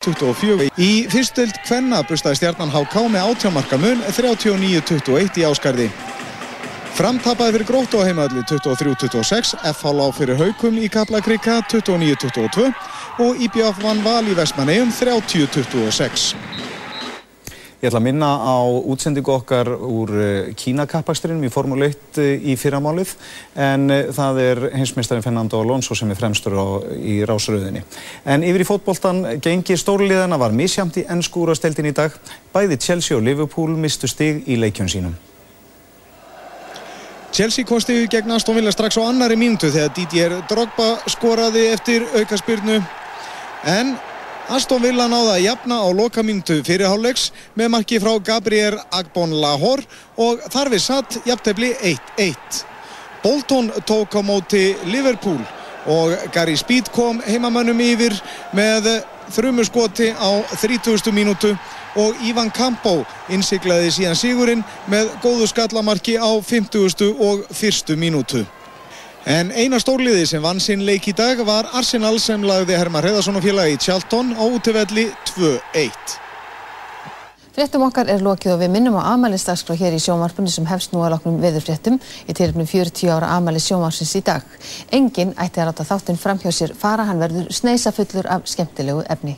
24. Í fyrstild Kvenna bustaði stjarnan HK með átjámarka mun 39-21 í áskarði. Framtapaði fyrir gróttu á heimaðli 23-26, FH lág fyrir haukum í Kaplakrika 29-22 og IBF vann val í Vestmannegjum 30-26. Ég ætla að minna á útsendingu okkar úr eh, Kínakappaksturinn í Formule 1 eh, í fyrramálið en eh, það er hinsmeistarin Fernando Alonso sem er fremstur á, í rásröðinni. En yfir í fótboltan gengi stórliðana var misjamt í ennskúrasteldin í dag. Bæði Chelsea og Liverpool mistu stig í leikjun sínum. Chelsea kom stigið gegn Aston Villa strax á annari mínútu þegar Didier Drogba skoraði eftir aukaspyrnu en Aston Villa náða að jafna á lokamíntu fyrirháleiks með marki frá Gabriel Agbon Lahore og þar við satt jafntefni 1-1. Bolton tók á móti Liverpool og Gary Speed kom heimamönnum yfir með þrjumuskoti á 30. mínútu og Ivan Campo innsiklaði síðan sigurinn með góðu skallamarki á 50. og 1. mínútu. En eina stórliði sem vann sinn leik í dag var Arsenal sem lagði Herman Hreðarsson og félagi í Tjalton á útvelli 2-1. Fréttum okkar er lokið og við minnum á amælistagskrá hér í sjómarpunni sem hefst nú að loknum veðurfréttum í tilöfnum 40 ára amæli sjómarsins í dag. Engin ætti að ráta þáttinn fram hjá sér fara hann verður sneisa fullur af skemmtilegu efni.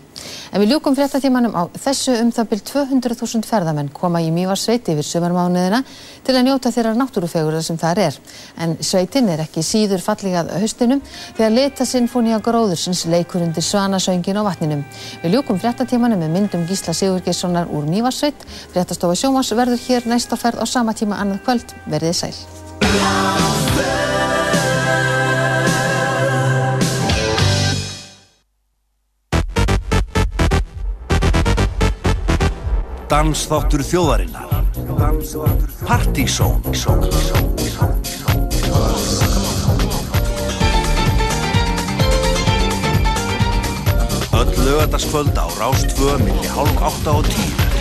En við ljúkum fréttatímanum á þessu um það byrj 200.000 ferðamenn koma í Mývarsveit yfir sömarmánuðina til að njóta þeirra náttúrufegurða sem þar er. En sveitin er ekki síður falligað höstinum þegar leta sinfóni á gróðursins leikur undir svanasöngin á vatninum. Við ljúkum fréttatímanum með myndum Gísla Sigurgessonar úr Mývarsveit. Fréttastofa Sjómas verður hér næst á ferð á sama tíma annað kvöld. Verðið sæl. Dansþáttur þjóðarinnar. Partysón Öll lögataskvöld á Rástföð millir hálf 8 og 10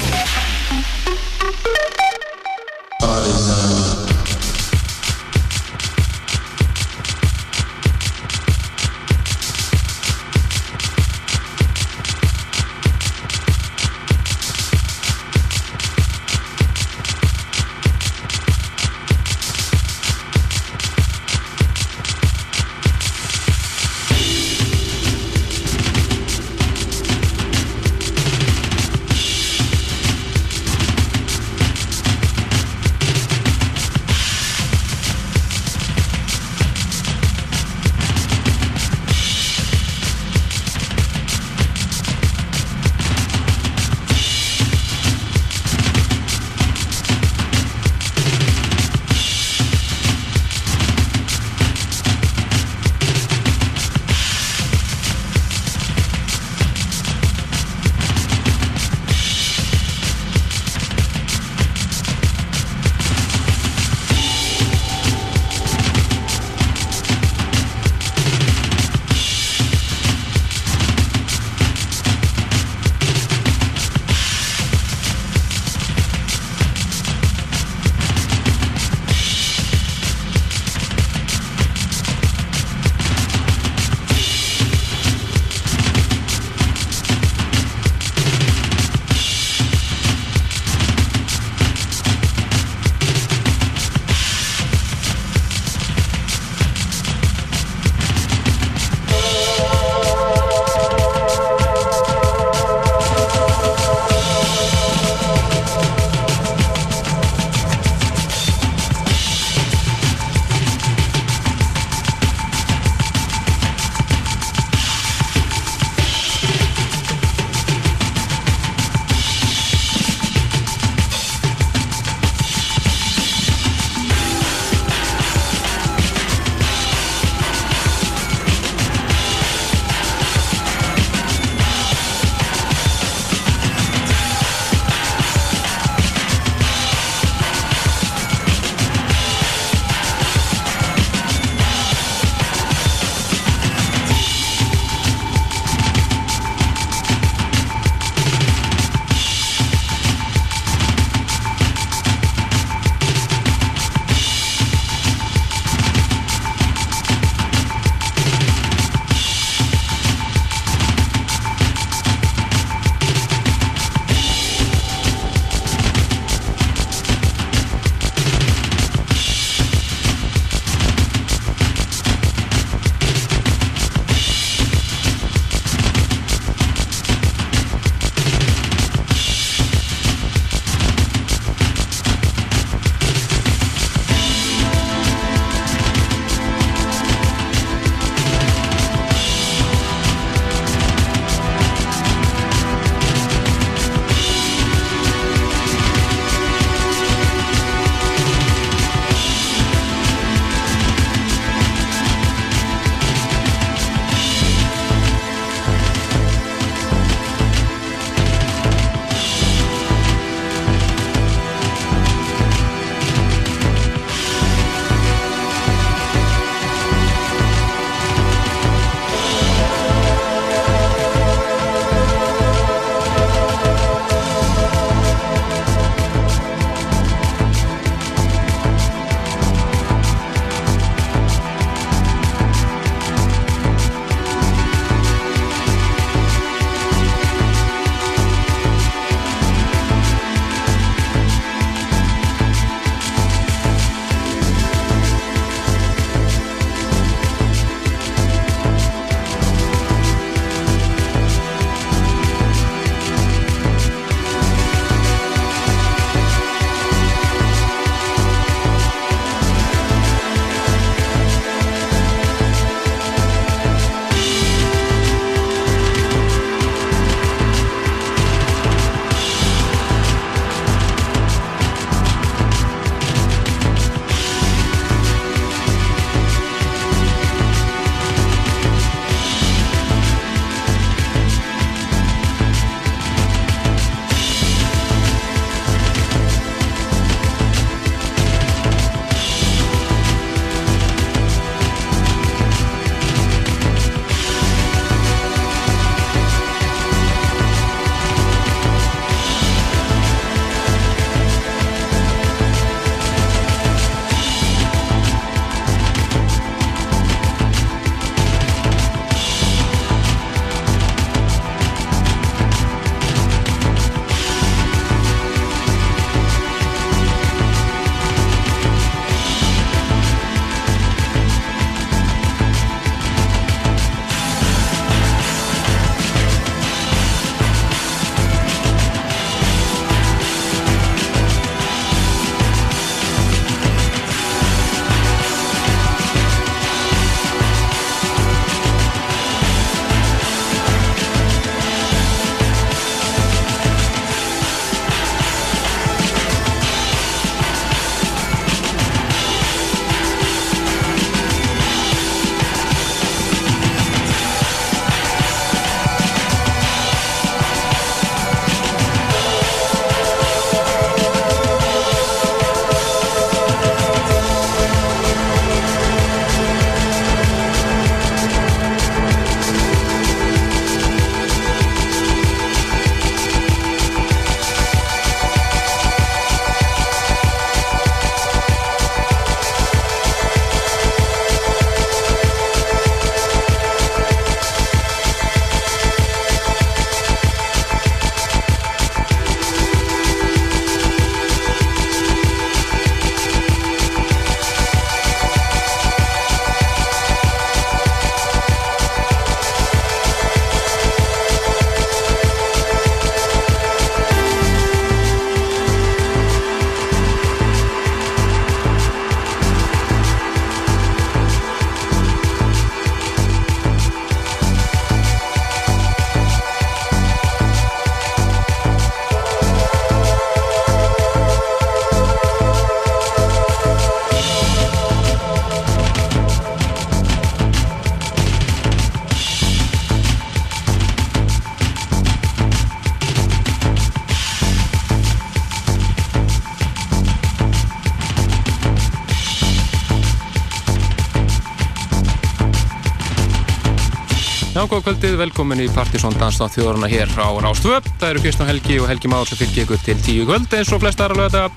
samkváðkvöldið, velkomin í Partisón Danstátt þjóðurna hér á Rástvöpp. Það eru Kristján Helgi og Helgi Máður sem fylgir ykkur til tíu kvöld eins og flest aðra lögða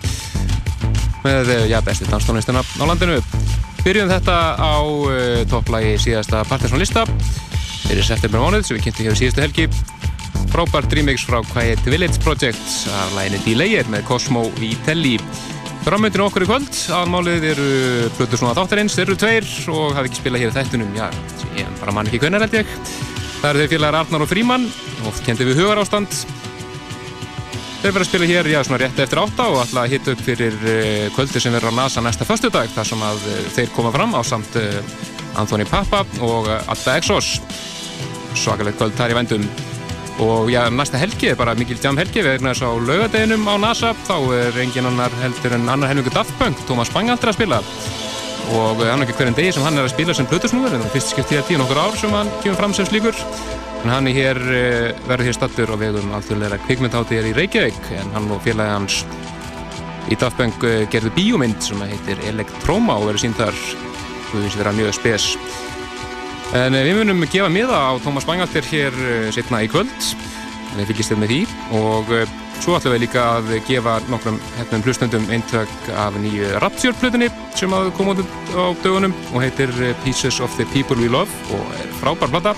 með, eh, já, besti danstónistina á landinu. Byrjum þetta á uh, topplagi síðasta Partisón lista fyrir september mánuð sem við kynntum hér í síðasta helgi. Frábært remix frá Quiet Village Project af læginni D-Layer með Cosmo Vitelli. Framöndinu okkur í kvöld, aðmálið eru Plutur svona þáttarins, þeir eru tveir og hafi ekki spilað hér í þættunum, já, ég bara man ekki hvernig held ég. Það eru þeir félagar Arnar og Fríman, oft kendi við hugar ástand. Þeir verða að spila hér, já, svona rétt eftir átta og alltaf hitt upp fyrir uh, kvöldi sem verður á NASA næsta förstu dag, þar sem að uh, þeir koma fram á samt uh, Anthony Papa og Atta Exos. Svakalegt kvöld þar í vendum og já, næsta helgi er bara mikil jam helgi við erum þess á laugadeginum á NASA. Þá er engin annar heldur en annar helmingu Daft Punk, Thomas Bangalter að spila. Og hann er ekki hverjum degi sem hann er að spila sem blutusnúður, en það er fyrst skipt tíða tíu nokkur ár sem hann kemur fram sem slíkur. En hann er hér, verður hér stattur á vegum alþjóðleira kvikmyndhátti er í Reykjavík. En hann og félagi hans í Daft Punk gerðu bíómynd sem heitir Electroma og verður sínt þar. Þú finnst vera mjög spes En við munum gefa miða á Tómas Bangalter hér setna í kvöld, en við fylgjast þér með því. Og svo ætlum við líka að gefa nokkrum hefnum hlustundum eintök af nýju Rapture-plutinni sem að koma út á dögunum og heitir Pieces of the People We Love og er frábær plata.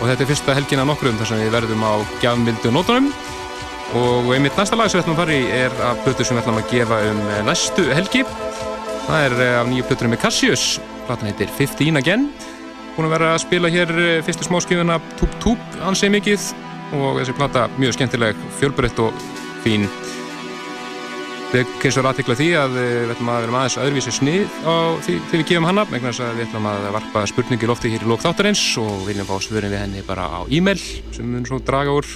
Og þetta er fyrsta helgin af nokkrum þar sem við verðum á gjafmildu nótunum. Og einmitt næsta lag sem við ætlum að fara í er af plutur sem við ætlum að gefa um næstu helgi. Það er af nýju plutunum með Cassius. Platan heitir 15 Again búin að vera að spila hér fyrstu smáskjöfuna Túp Túp ansið mikið og þessi plata mjög skemmtileg, fjölbreytt og fín. Við kemst að aðtikla því að við ætlum að vera aðeins öðruvísi snið þegar við gefum hana vegna þess að við ætlum að varpa spurningi lofti hér í lók þáttarins og viljum fá svörin við henni bara á e-mail sem við munum svo draga úr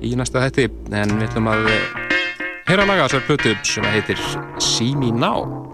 í næsta hætti en við ætlum að heyra laga þessar plötu sem heitir See Me Now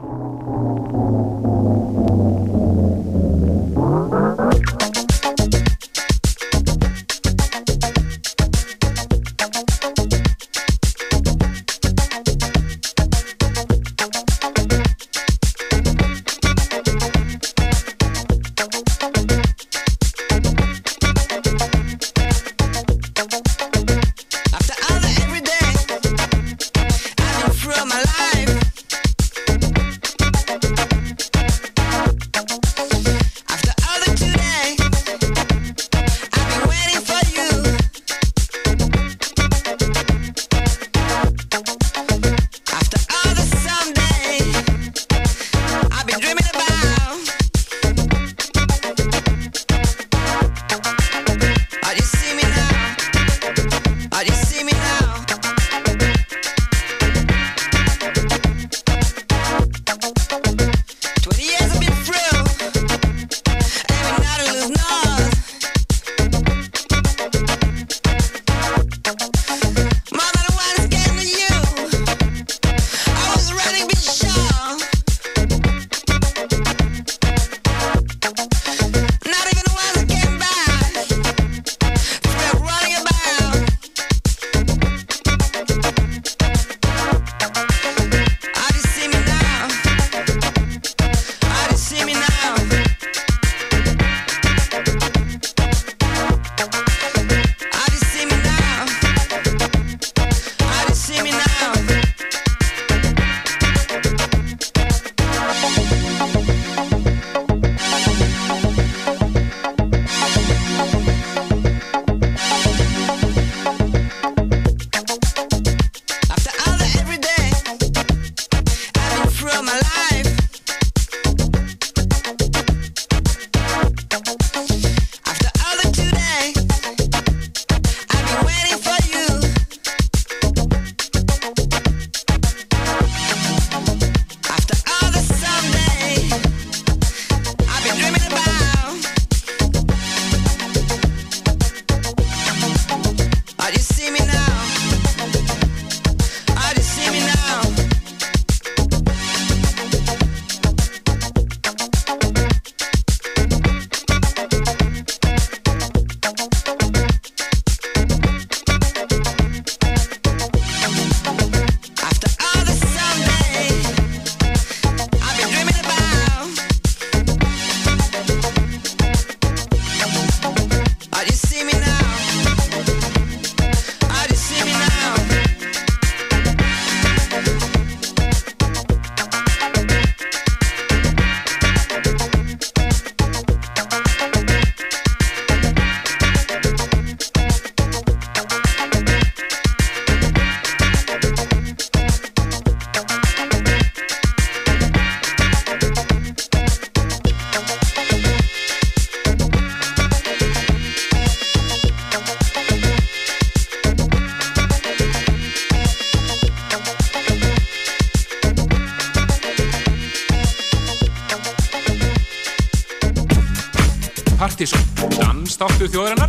Jordan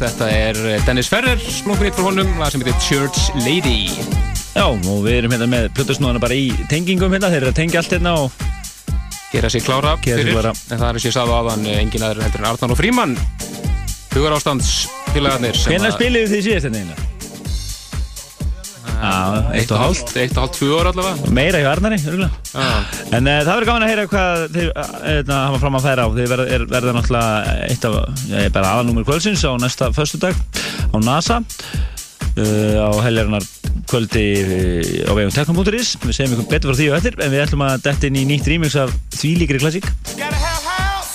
Þetta er Dennis Ferrer, splunkunýtt frá honum, lag sem heitir Church Lady. Já, og við erum hérna með plötusnúðana bara í tengingum hérna, þeir eru að tengja allt hérna og Gera sér klára Gera fyrir, klára. en það er sem ég sagði aðan engin aðra heldur en Arnar og Fríman. Hugar ástands félagarnir. sem Hvenær að- spiliðu þið síðast hérna eiginlega? Já, eitt og hálft Eitt og hálft, tvö ára allavega. Meira hjá Arnari, örgulega. En uh, það verður gaman að heyra hvað þeir uh, hafa fram að færa á Þeir verða, er, verða náttúrulega eitt af, ég er bara aðalnúmur kvöldsins á næsta föstudag á NASA uh, á heljarinnar kvöldi á vegum teknum.is Við segjum ykkur betur frá því og eftir en við ætlum að detta inn í nýtt remix af þvílíkri klassík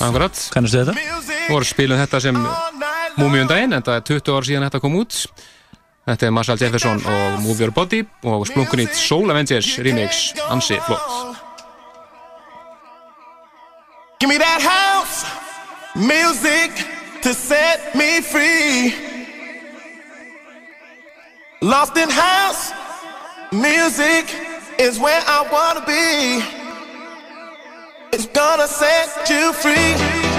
Akkurat. Kannastu þetta? Við vorum spilum þetta sem Múmiun daginn, en það er 20 ár síðan þetta kom út. Þetta er Marshall Jefferson og Move Your Body og splunkunýtt Soul Avengers remix, ansi flott. Give me that house music to set me free. Lost in house music is where I wanna be. It's gonna set you free.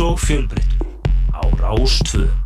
Og fjölbreyttur. Á Rástvö.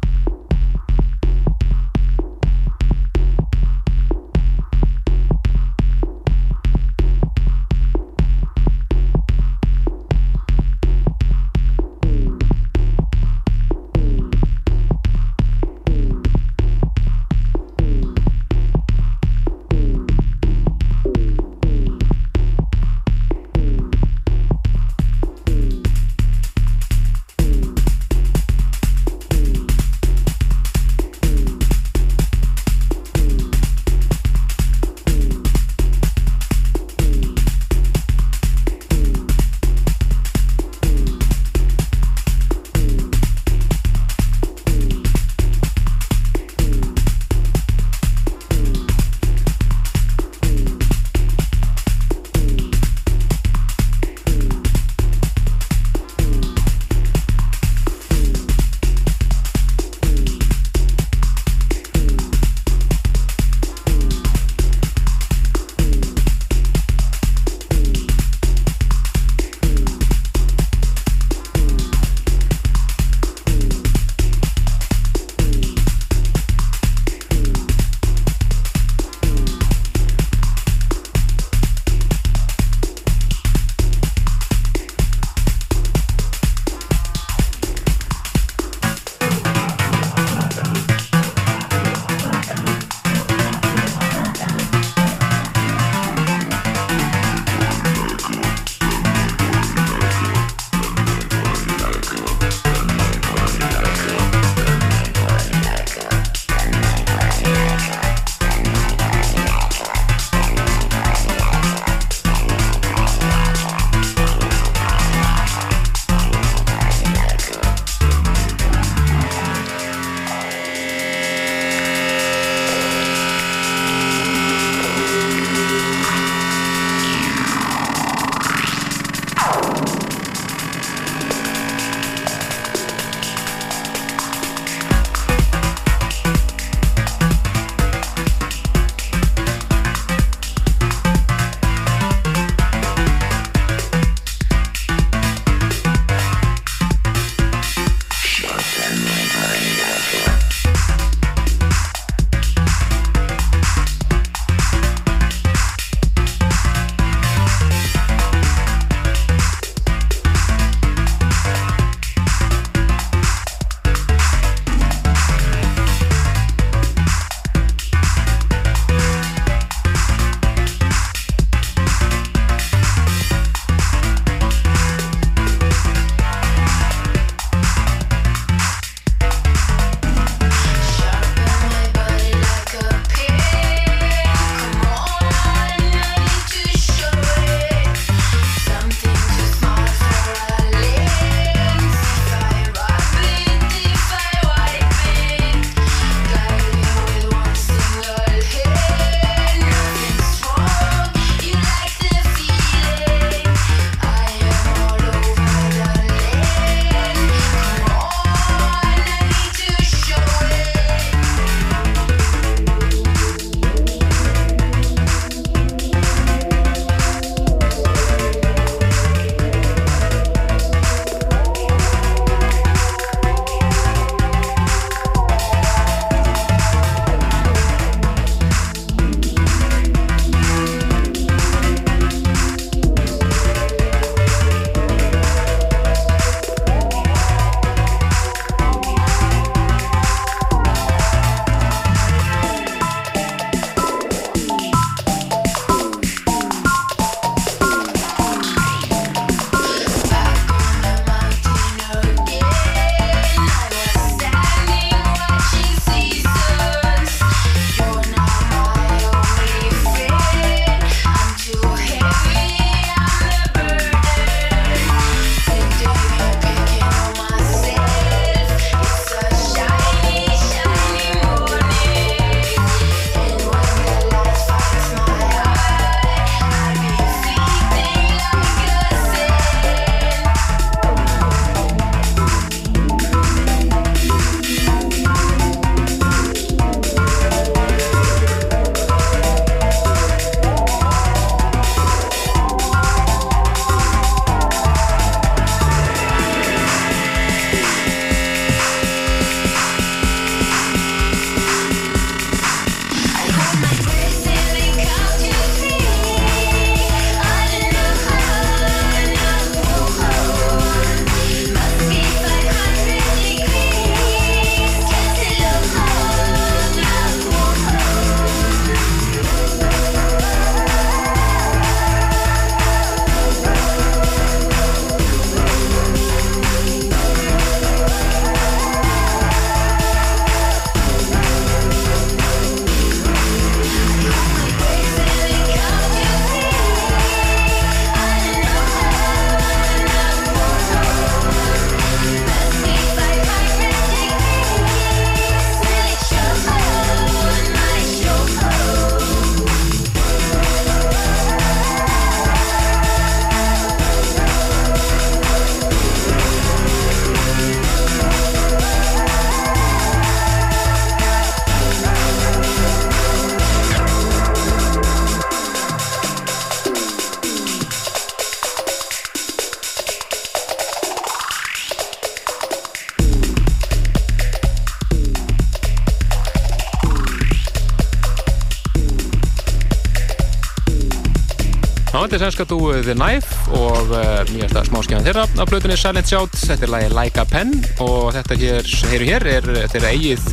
Þetta er sænska dúið The Knife og nýjasta smáskjæðan þeirra á blötunni Silent Shout. Þetta er lagi Like a Pen og þetta hér, heyru hér, er þeirra eigið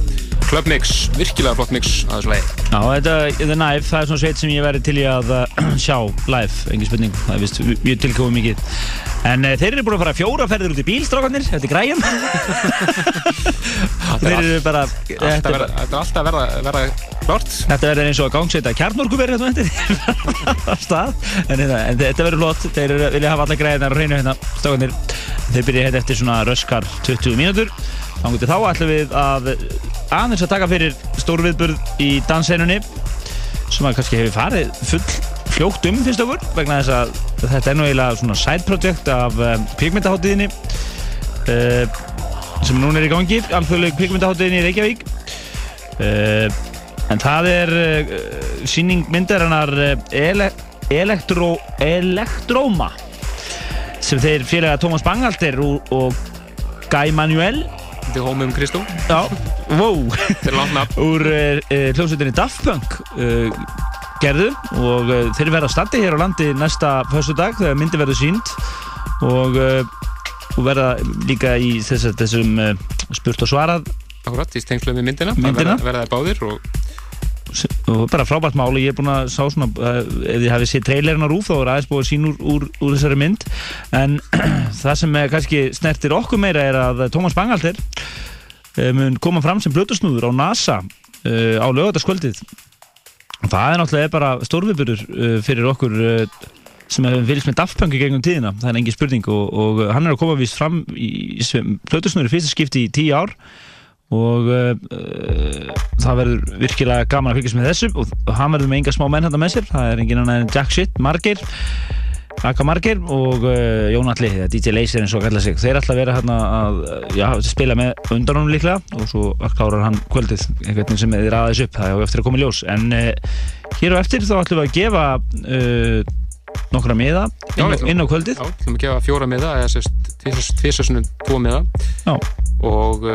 clubmix, virkilega flott mix að þessu lagi. Já, þetta, The Knife, það er svona sveit sem ég verið til í að uh, sjá live, engin spurning, það er vist mjög tilkomið mikið. En uh, þeir eru búin að fara fjóra ferðir út í bíl, strákarnir, þetta er græjum. þeir eru bara, þetta er er alltaf verða, verða klart. Þetta verður eins og að gangseta kjarnorkuverið hérna eftir. Á stað. En, hérna, en þetta verður flott, þeir vilja hafa alla græðinar á hreinu hérna, stókanir þeir byrja hérna eftir svona röskar 20 mínútur. Þannig til þá ætlum við að aðeins að taka fyrir stórviðburð í dansseinunni sem að kannski hefur farið full fljótt um finnst okkur vegna þess að þetta er nú eiginlega svona side project af um, kvikmyndaháttíðinni uh, sem núna er í gangi alþjóðleg kvikmyndaháttíðinni í Reykjavík. Uh, En það er uh, síning myndarinnar uh, ele elektro Elektróma sem þeir félaga Tómas Bangalter og, og Guy Manuel Þetta er Home um Kristó. Já, wow úr uh, hljómsveitinni Daft Punk uh, gerðu og uh, þeir verða standi hér á landi næsta föstudag þegar myndi verður sínd og, uh, og verða líka í þess, þessum spurt og svarað Akkurat, í stengslu með myndina. Myndina. Verða, þær báðir og bara frábært máli, ég er búinn að sá svona uh, ef þið hafið séð trailerinn á Rúf þá er aðeins búið að sín úr, úr, úr þessari mynd. En það sem eh, kannski snertir okkur meira er að Tómas Bangalter uh, mun koma fram sem blötusnúður á NASA á lögataskvöldið það er náttúrulega bara stórviburur fyrir okkur sem hefur fylgst með Daft Punk í gegnum tíðina. Það er engin spurning og, og hann er að koma vist fram í, blötusnúður fyrsta skipti í tíu ár og uh, það verður virkilega gaman að fylgjast með þessu. Og, og hann verður með enga smá menn þetta með sér. Það er engin annar en Jack Shit, Margeir Aka Margeir og uh, Jón Alli, DJ Laser eins og kalla sig. Þeir ætla að vera hérna að já, spila með undan honum líklega. Og svo klárar hann kvöldið, einhvern veginn sem þið ræðis upp. Það er á eftir að koma í ljós. En uh, hér á eftir þá ætlum við að gefa nokkra miða inn, inn á kvöldið. Já, við ætlum að gefa fjóra miða, eða sérst tvisasunum tvo miða. Og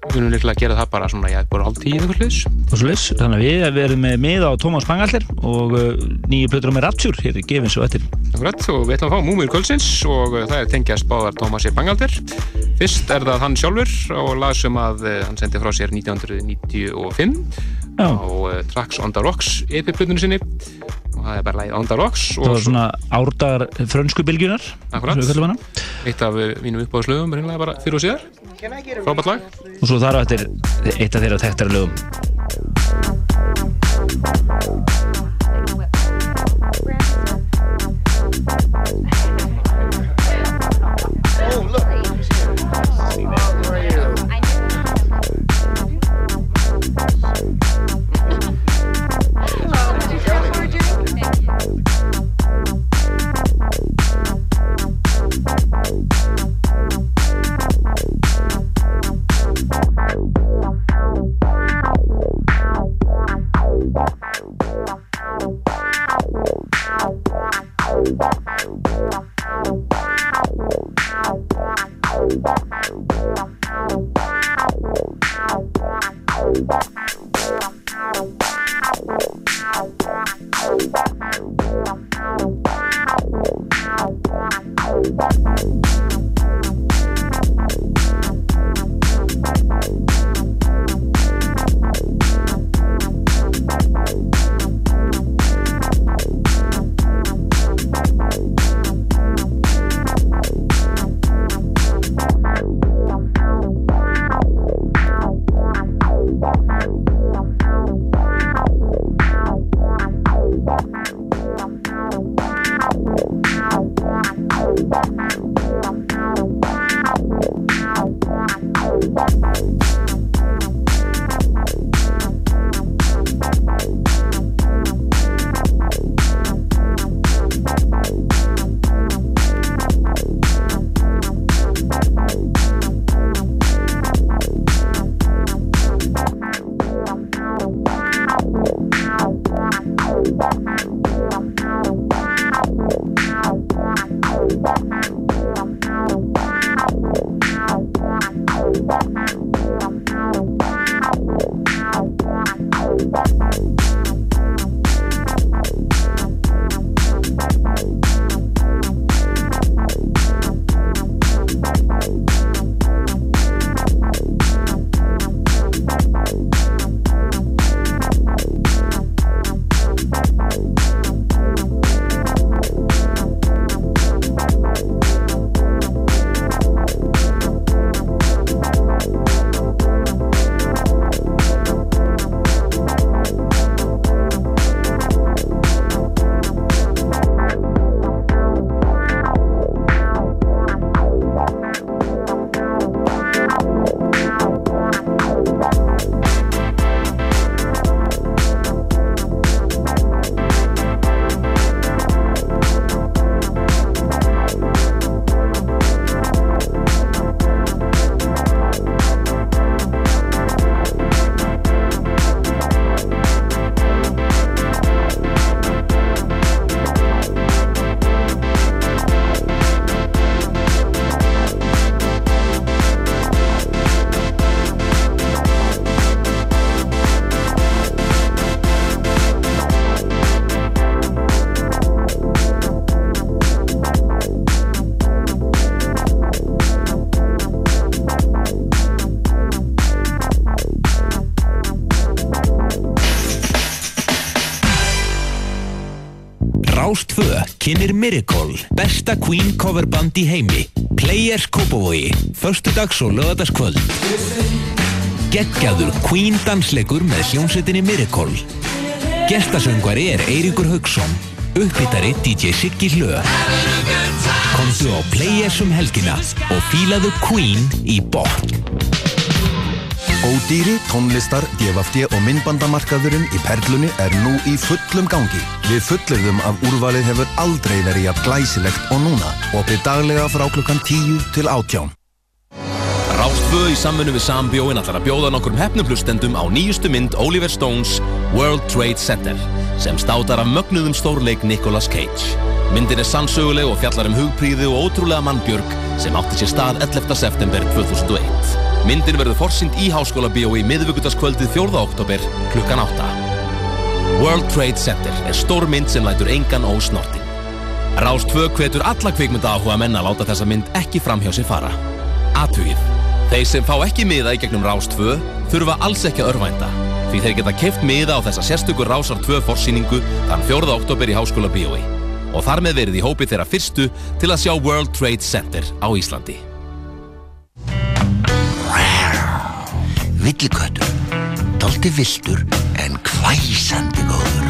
við munum líklega að gera það bara svona, já, bara hálf tíu eða eitthvað hlutis. og leys, þannig að við verðum með miða á Tómas Bangalter og uh, nýju plötur með Rapture hér er gefin svo eftir Akkurat, og við ætlum að fá Múmir Kvöldsins og uh, það er tengjast báðar Tómasi Bangalder. Fyrst er það hann sjálfur og lag sem að uh, hann sendi frá sér 1995 Já. Á uh, Tracks on the Rocks EP-plötunni sinni og það er bara lagið On the Rocks það var svona árdagar frönsku bylgjunar Akkurat. eitt af uh, mínum uppáðslögum bara fyrir og síðar. Frábært lag. og svo þar á eftir eitt af þeirra þekktara lögum kynir Miracle, besta Queen coverband í heimi. Players Kópavogi, förstudags og lögadagskvöld. Geggjaður Queen dansleikur með hljómsveitinni Miracle. Gestasöngvari er Eiríkur Haugsson, upphittari DJ Siggi Hlö. Komdu á Players um helgina og fílaðu Queen í botn. Ódýri, tónlistar, DFFD og myndbandamarkaðurinn í Perlunni er nú í fullum gangi. Við fullirðum að úrvalið hefur aldrei verið jafn glæsilegt og núna. Opið daglega frá klukkan 10 til 18. Rástfö í samfunnu við Sambjóin ætlar að bjóða nokkrum hefnuplustendum á nýjustu mynd Oliver Stones World Trade Center sem státar af mögnuðum stórleik Nicolas Cage. Myndin er sannsöguleg og fjallar um hugpríði og ótrúlega mannbjörg sem átti sér stað 11. september 2001. Myndin verður forsýnd í Háskóla Bíói miðvíkutaskvöldið 4. oktober klukkan 8. World Trade Center er stór mynd sem lætur engan ósnortin. Rástfö hvetur alla kvikmynda áhuga menn að láta þessa mynd ekki fram hjá sér fara. Atugið. Þeir sem fá ekki miða í gegnum Rás 2 þurfa alls ekki að örvænta því þeir geta keft miða á þessa sérstökur Rásar 2 forsýningu þann 4. oktober í Háskóla Bíói og þar með verið í hópi þeirra fyrstu til að sjá World Trade Center á Íslandi. Villiköttur, daldi viltur en hvæsandi góður.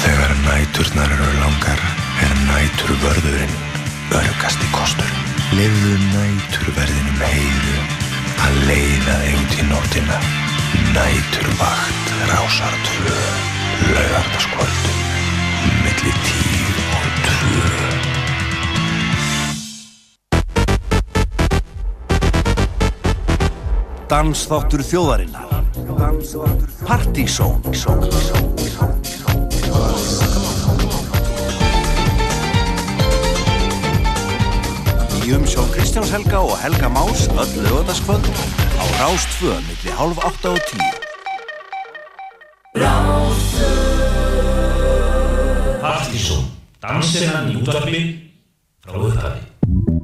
Þegar næturnar eru langar er nætur vörðurinn örgasti kostur. Lefðu næturverðinum heiðu að leiða út í nóttina. Næturvakt rásar tvö, laugardaskvöldum, milli tíu og tvö. Dansþáttur þjóðarinnar. Partizón Í umsjón Kristjáns Helga og Helga Más öll lögataskvöld á Rástfö milli hálf átta og tíu. Partísón, dansinnan í útvarpi frá upphafi.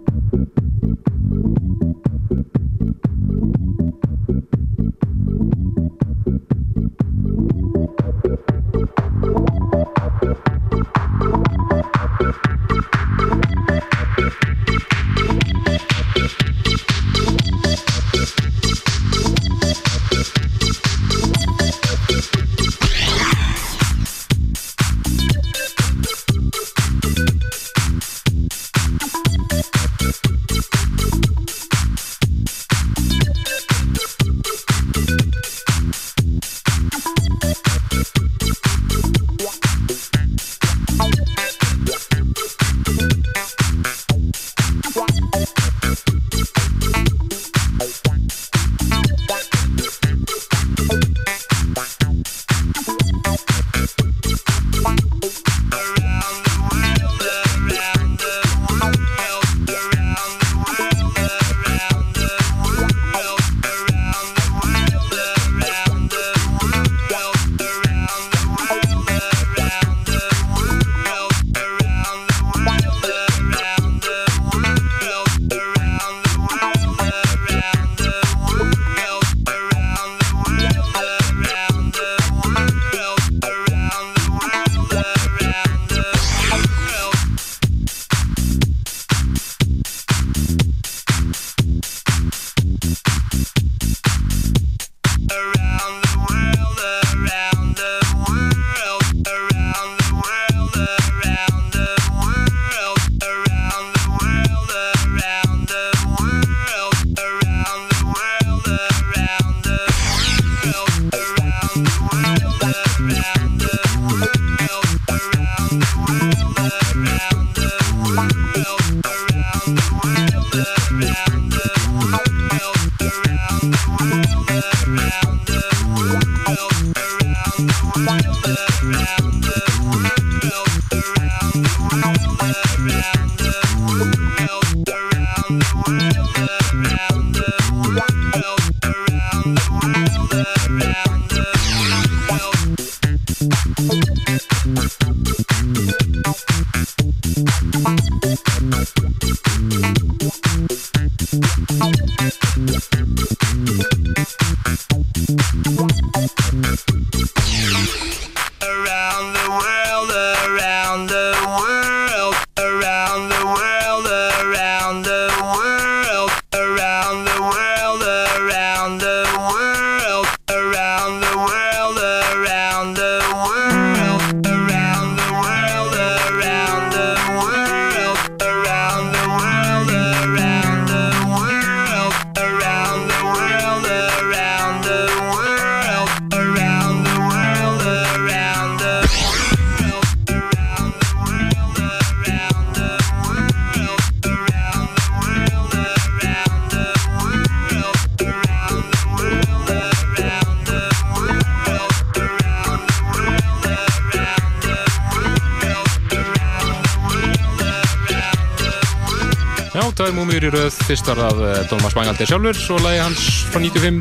Í röð, fyrst var það eh, Thomas Bangaldi sjálfur, svo lagi hans frá 95,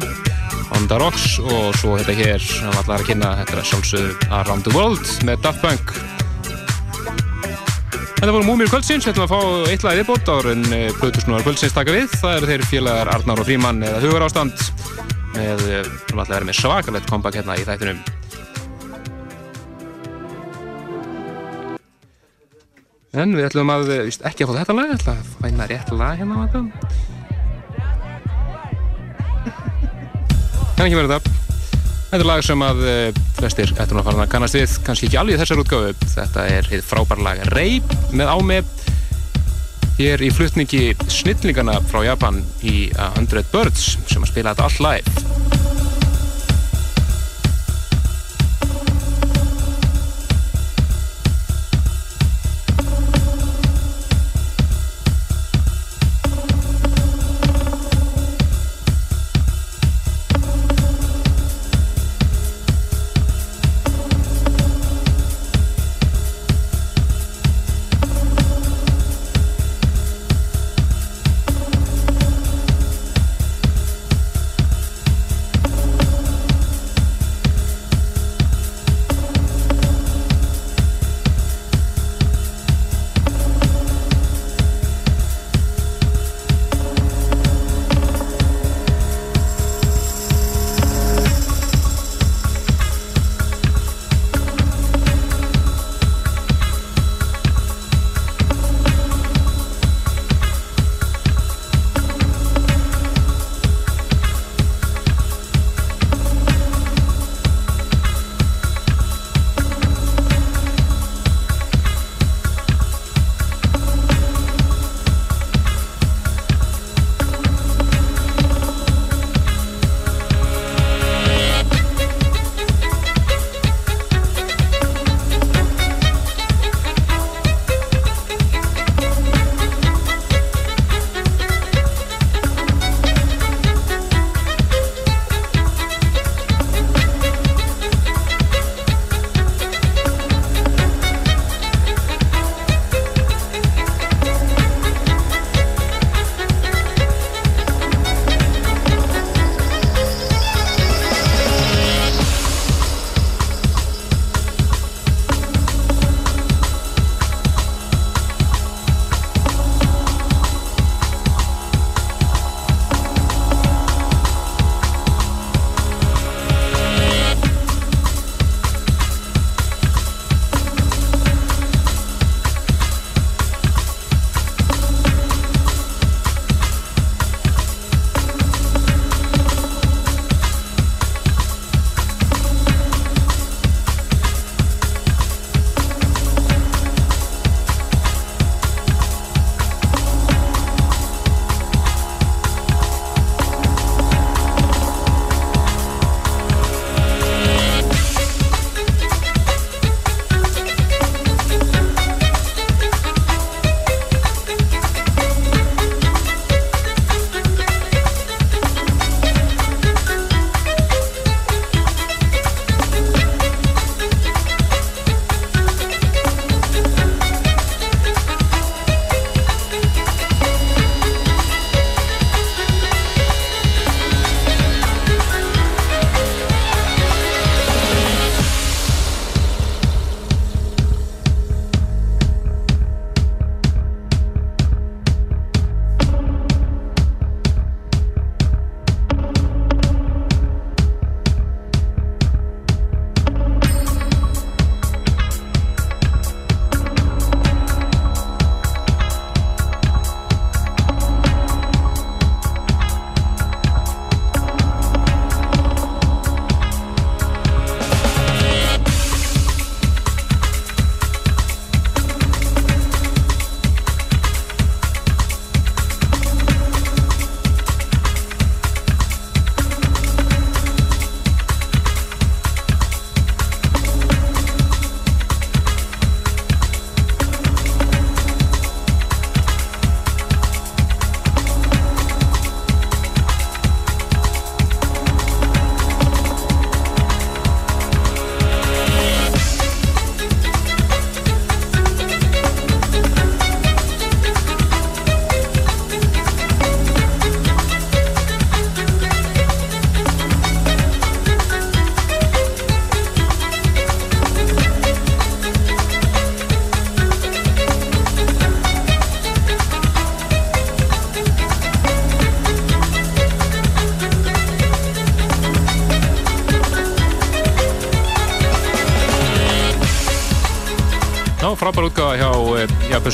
On The Rocks og svo þetta hér, sem við allar að kynna, þetta er sjálfsögðu Around The World með Daft Punk. Þetta voru múmjur kvöldsins, við ætlum að fá eitt lagi viðbót áður en Plutusnúar kvöldsins taka við. Það eru þeir félagar Arnar og Fríman eða Hugar ástand með, eh, sem allar er með svakalett kompakt hérna í þættinum. En við ætlum að, eh, víst, ekki að fá þetta lag, ætlum að fæna rétt lag hérna á þetta. En ekki verið þetta. Þetta er lag sem að eh, flestir ættum að fara að kannast við, kannski ekki alveg þessar útgáfu. Þetta er hitt frábær lag Reip með ámi. Hér í flutningi snillingana frá Japan í A Hundred Birds sem að spila þetta allt live.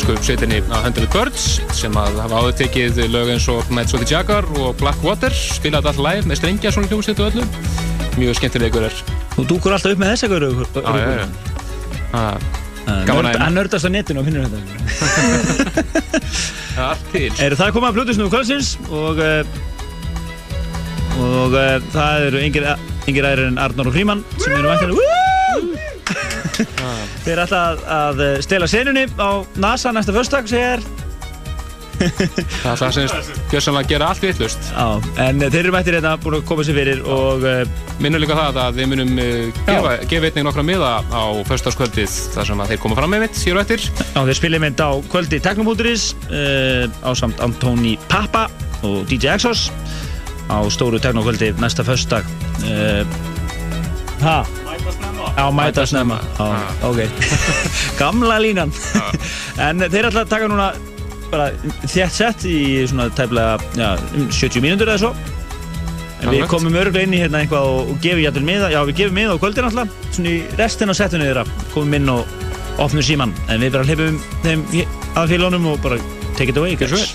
Uh, japansku sveitinni að Hundred Birds sem að hafa áður tekið lög eins og Nights of the Jaguar og Blackwater. Spilaði allt live með strengja svona hljómsveit og öllu. Mjög skemmtilegur er. Þú dúkur alltaf upp með þess eitthvað Já, já, já. Ah, Gaman að Hann nördast á netinu og finnur þetta. Allt til. Er það komið að Plutusnú kvöldsins og uh, og uh, það eru yngir, en Arnór og Fríman sem eru væntanlega Þeir er alltaf að uh, stela senunni á NASA næsta förstak segir Það er það sem gjörsamlega gera allt vittlust Já, en þeir eru mættir hérna búin að koma sér fyrir og uh, Minnum líka það að við munum uh, gefa, gefa einnig nokkra miða á föstaskvöldið þar sem að þeir koma fram með mitt og eftir. Já, þeir spilið mynd á kvöldi Teknomóturis uh, á samt Antoni Pappa og DJ Exos á stóru Teknokvöldi næsta förstak uh, Ha? Já, mæta snemma. Já, ok. Gamla línan. En þeir ætla að taka núna bara þétt sett í svona tæplega já, um 70 mínútur eða svo. En við komum öruglega inn í hérna eitthvað og, og gefum jættil miða, já við gefum miða á kvöldin alltaf svona í restin á settinu þeirra. Komum inn og opnum síman en við bara hlipum þeim að félónum og bara take it away, guys.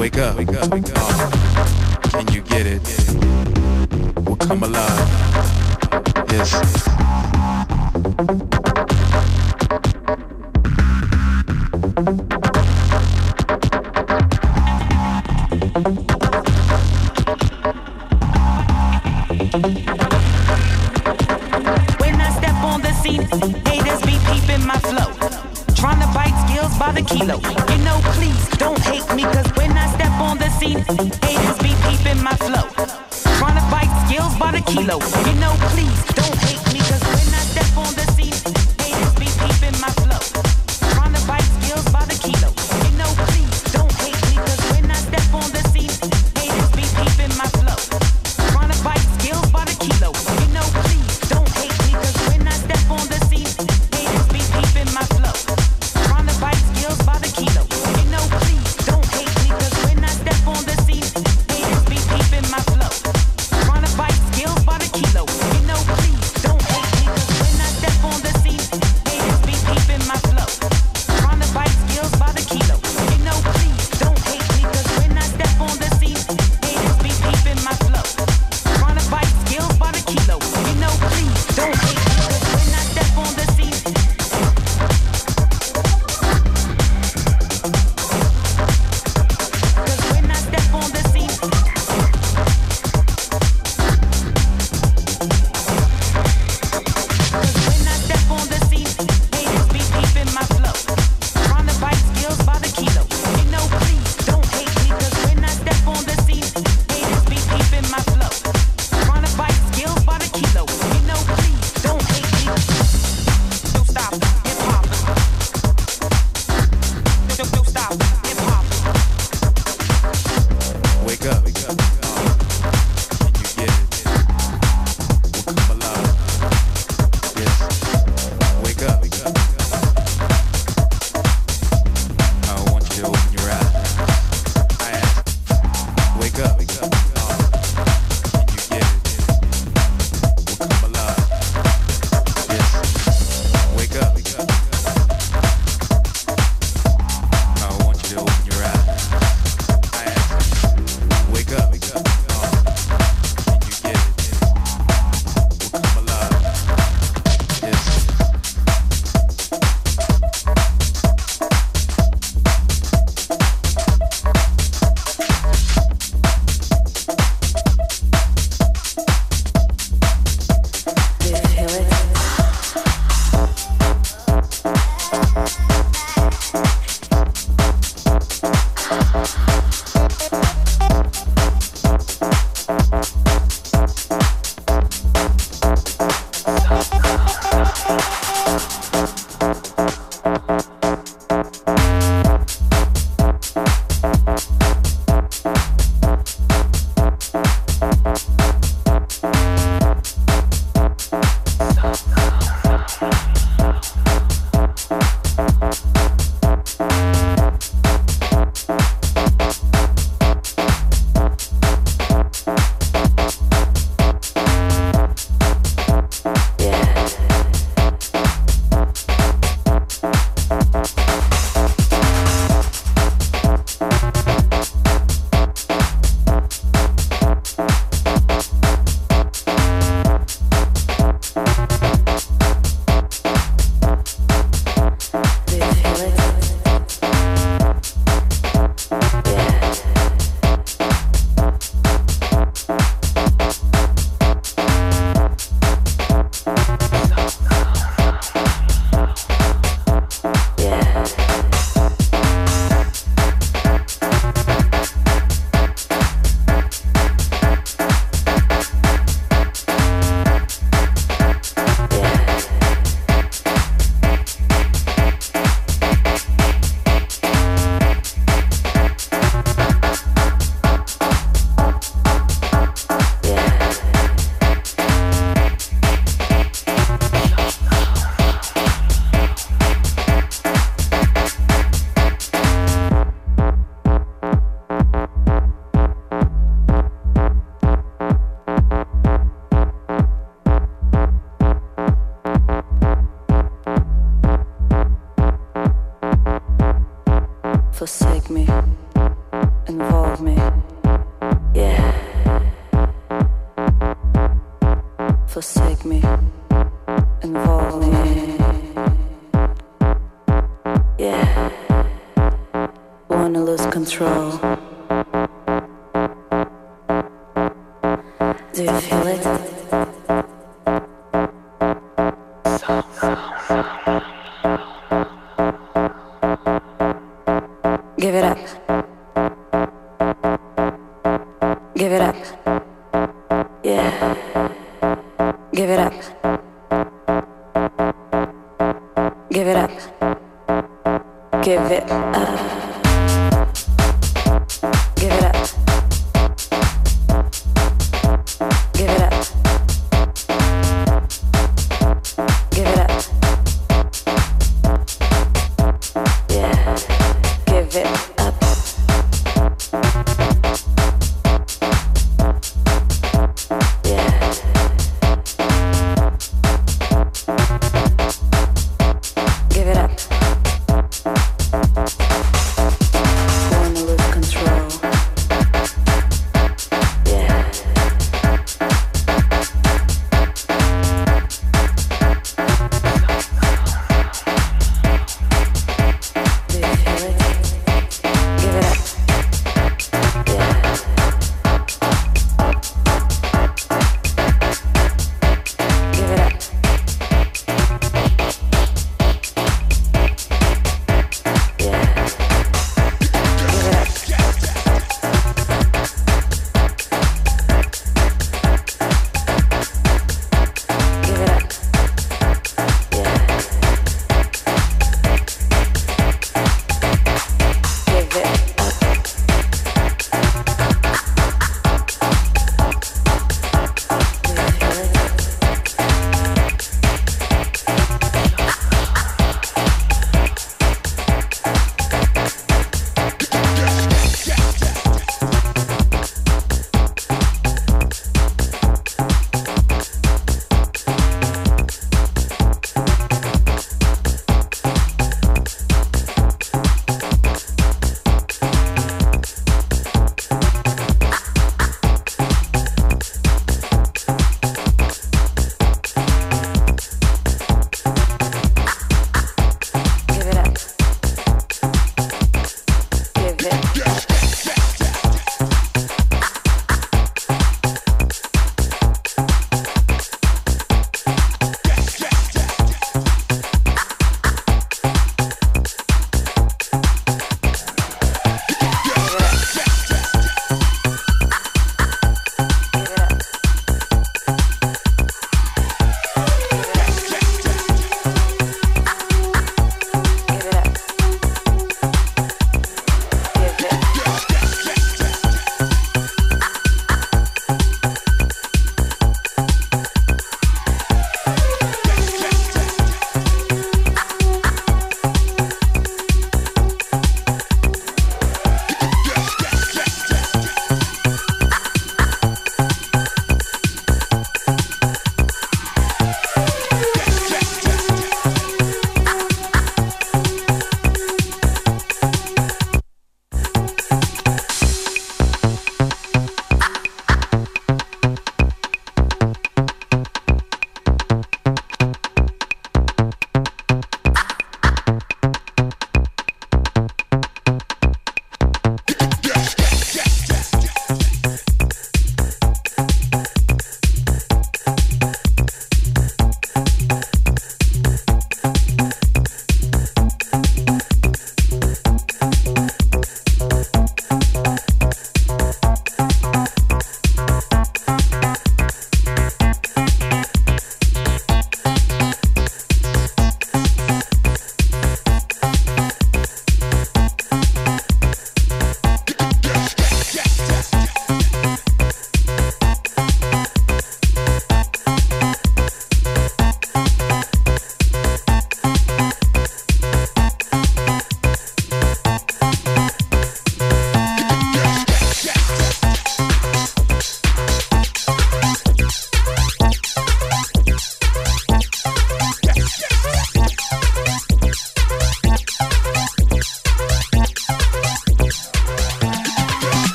wake up. Wake up. Wake up. Can you get it? We'll come alive. Yes. When I step on the scene, haters be peeping my flow. Trying to bite skills by the kilo. You know, please don't hate me cause seen haters be peeping my flow. Trying to fight skills by the kilo.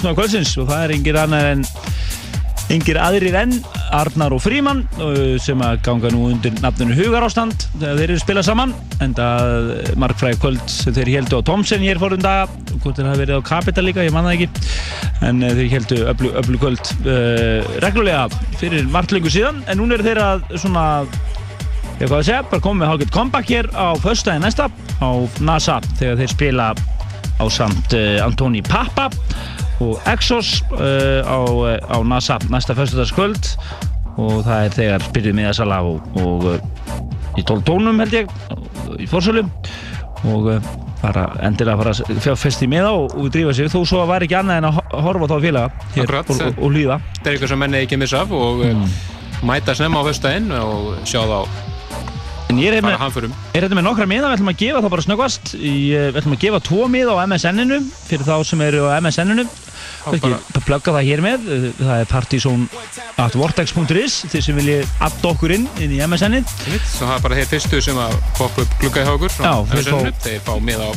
Plötusnóð kvöldsins og það er engir annar en engir aðrir enn Arnar og Fríman uh, sem að ganga nú undir nafninu Hugarástand þegar þeir eru spilað saman en það markfræði kvöld sem þeir heldu á Tomsen hér fórum daga hvort þeir hafi verið á Capital líka, ég man það ekki en uh, þeir heldu öllu, öllu kvöld uh, reglulega fyrir margt lengur síðan en núna eru þeir að svona ég hvað að segja, bara komið með hálfgett comeback hér á föstudaginn næsta á NASA þegar þeir spila á samt uh, Antoni Pappa og Exos uh, á, á NASA næsta föstudagskvöld. Og það er þegar byrjuð miðasala og, og uh, í 12 tónum held ég í fórsölu og bara endilega fara að fjárfesti með á og, og drífa sig. Þó svo var ekki annað en að ho- horfa þá félaga hér Akkurat. og, og, hlýða. Þetta er eitthvað sem menni ekki missa af og mm. mæta snemma á föstudaginn og sjá þá En ég er fara hérna, er hérna með nokkra miða, við ætlum að gefa þá bara snöggvast í, eh, Við ætlum að gefa tvo miða á MSN-inu fyrir þá sem eru á MSN-inu Það plugga það hér með eh, Það er partysón.vortex.is Þeir sem vilji adda okkur inn inn í Svo það er bara þeir fyrstu sem að poppa upp glugga hjá okkur þeir fá- með á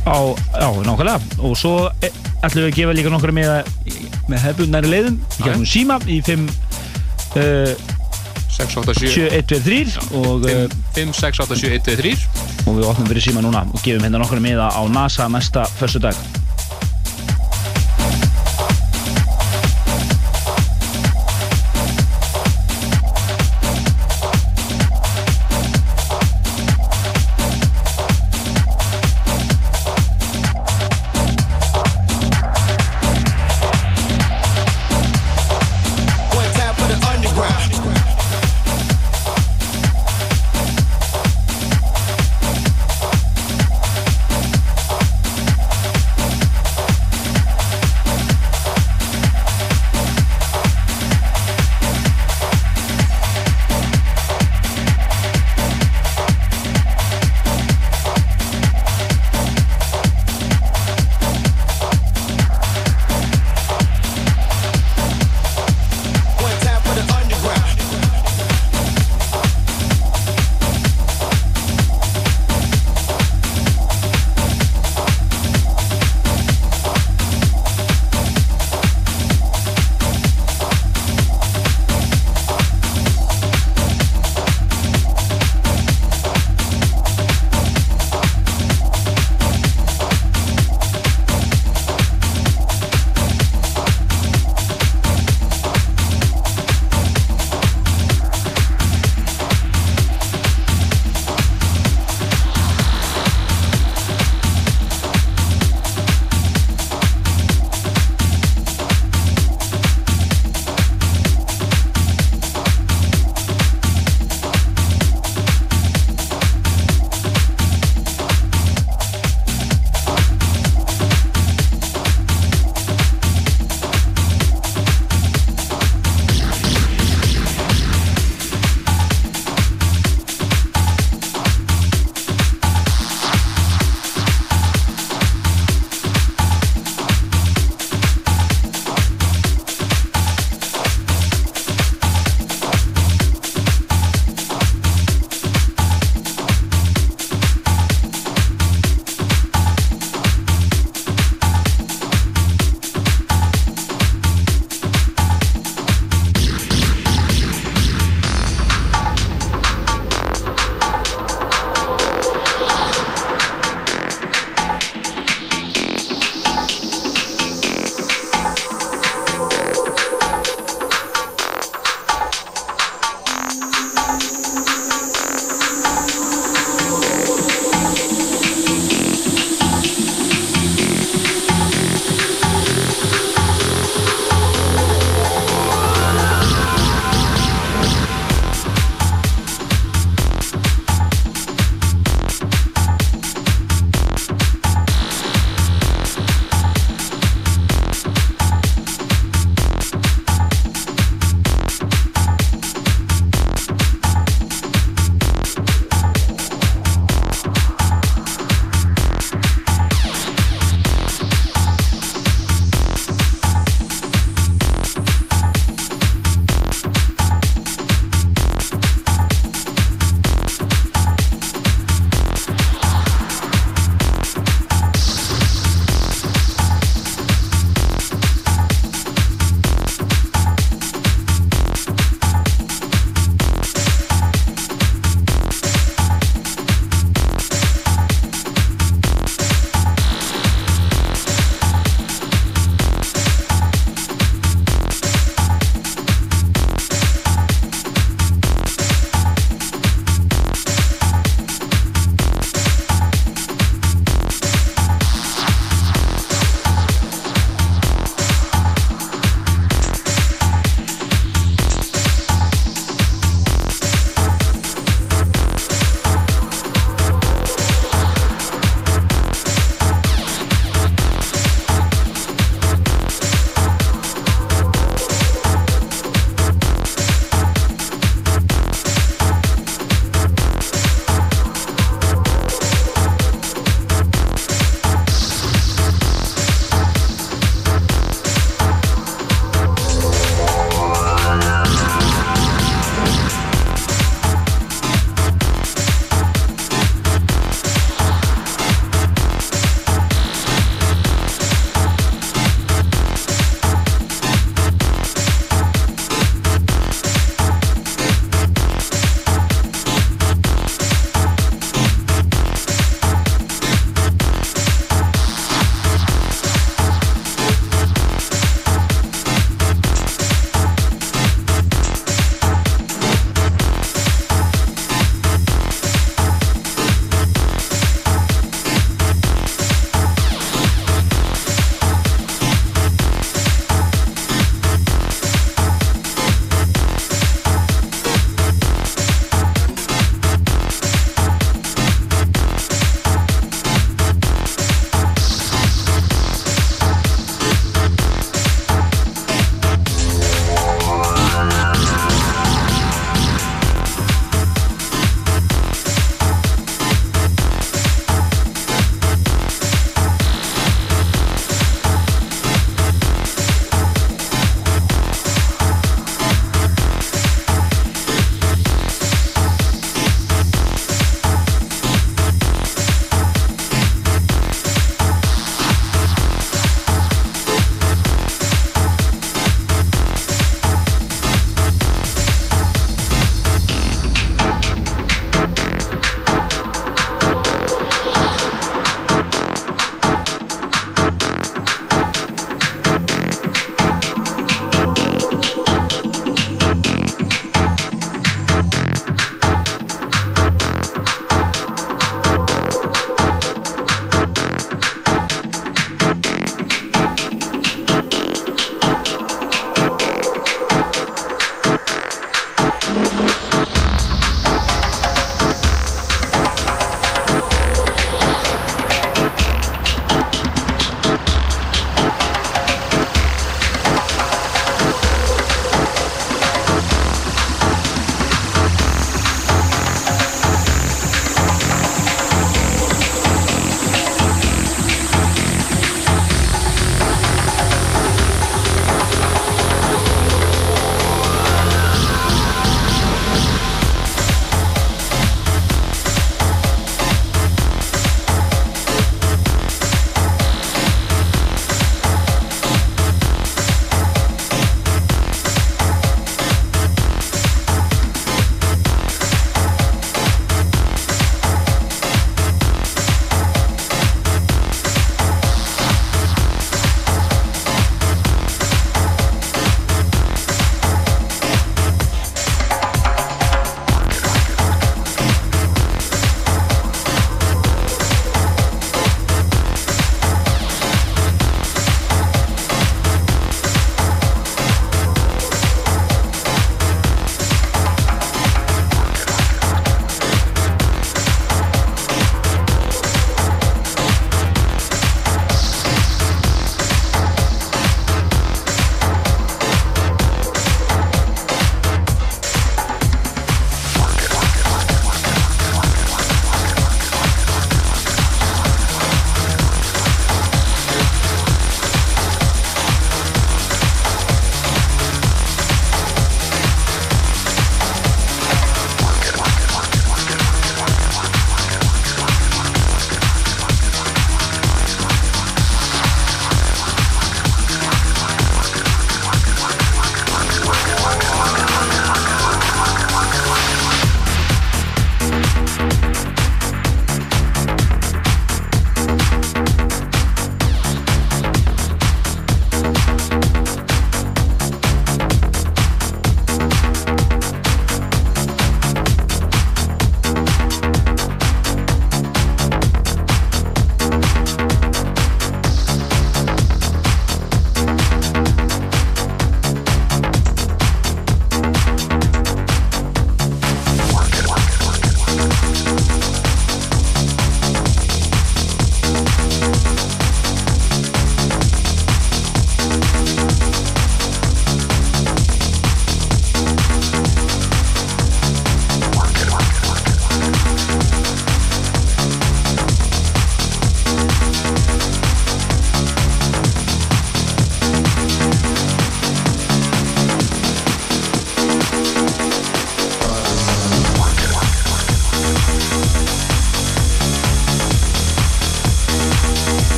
á, já, nákvæmlega. Og svo eh, ætlum við að gefa líka nokkra miða með hefbundnæri leiðum. Í gegnum síma í 5 uh, 6, 8, 7 7, 1, 2, 3 og, eh, 5, 6, 8, 7, 1, 2, 3 og við opnum fyrir síma núna og gefum hérna nokkra miða á NASA næsta förstu dag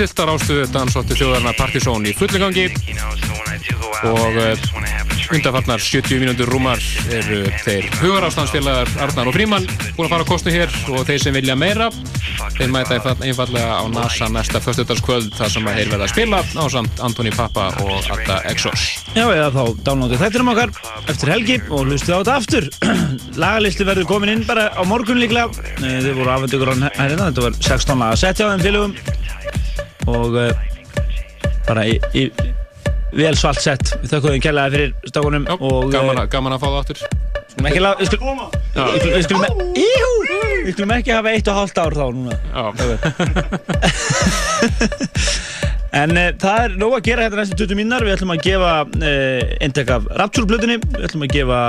Þeir stiltar ástuðu dansóttu þjóðarna Partizón í fullingangi og uh, undanfarnar 70 mínútur rúmar eru þeir hugarástansfélagar Arnar og Fríman búin að fara að kostu hér og þeir sem vilja meira þeir mæta einfall- einfallega á NASA næsta föstudagskvöld þar sem þeir verða að spila á samt Antoni Pappa og Adda Exos Já, eða þá downloadið þættinum okkar eftir helgi og hlustið á þetta aftur. Lagalisti verður komin inn bara á morgun líklega. Eh, Þið voru afhendugur á hérna, þetta var 16 laga sett hjá þeim félögum og uh, bara í, í vel svalt sett. Við þakkum þeim kærlega fyrir stákunum og... gaman, gaman að fá það aftur Skulum ekki laga, við skulum, við skulum, við skulum, ekki hafa eitt og hálft ár þá núna. En uh, það er nóg að gera hérna næstu 20 mínar. Við ætlum að gefa uh, eintak af Rapture-blutunni. Við ætlum að gefa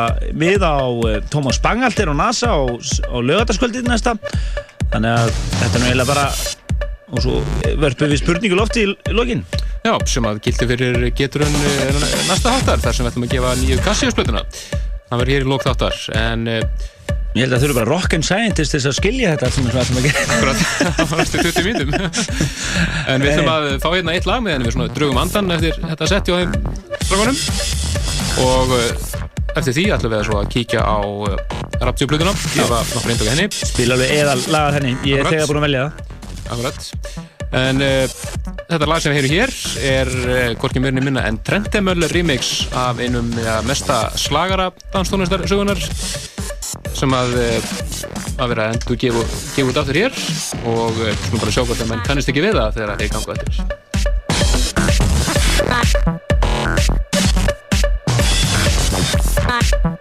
við á uh, Tómas Bangalter á NASA á, á lögataskvöldið næsta. Þannig að þetta er nú eiginlega bara... Og svo verpum við spurningu lofti í, lokin. Já, sem að gildi fyrir geturinn uh, næsta þáttar þar sem við ætlum að gefa nýju Cassius-blötuna það verður hér í lók þáttar en uh, Ég held að þau eru bara rock and scientist til þess að skilja þetta sem við ætlum að gera. Akkurat, á næstu 20 mínutum En við ætlum að fá hérna eitt lag með henni við svona drögum andan eftir þetta sett hjá þeim strákunum. Og uh, eftir því ætlum við að, svo að kíkja á uh, Rapture-blötuna gefa nokkur eindaka henni. Spila alveg eðal lagar henni, ég er þegar búin að velja það. Akkurat En uh, þetta lag sem við heyrum hér er uh, hvorki mörni minna en Trendemöll remix af einum ja, mesta slagara danstónlistar sögunar sem að uh, að vera endur gefa, út aftur hér. Og uh, skulum bara sjá hvort að menn kannist ekki við það þegar þeir ganga eftir Thank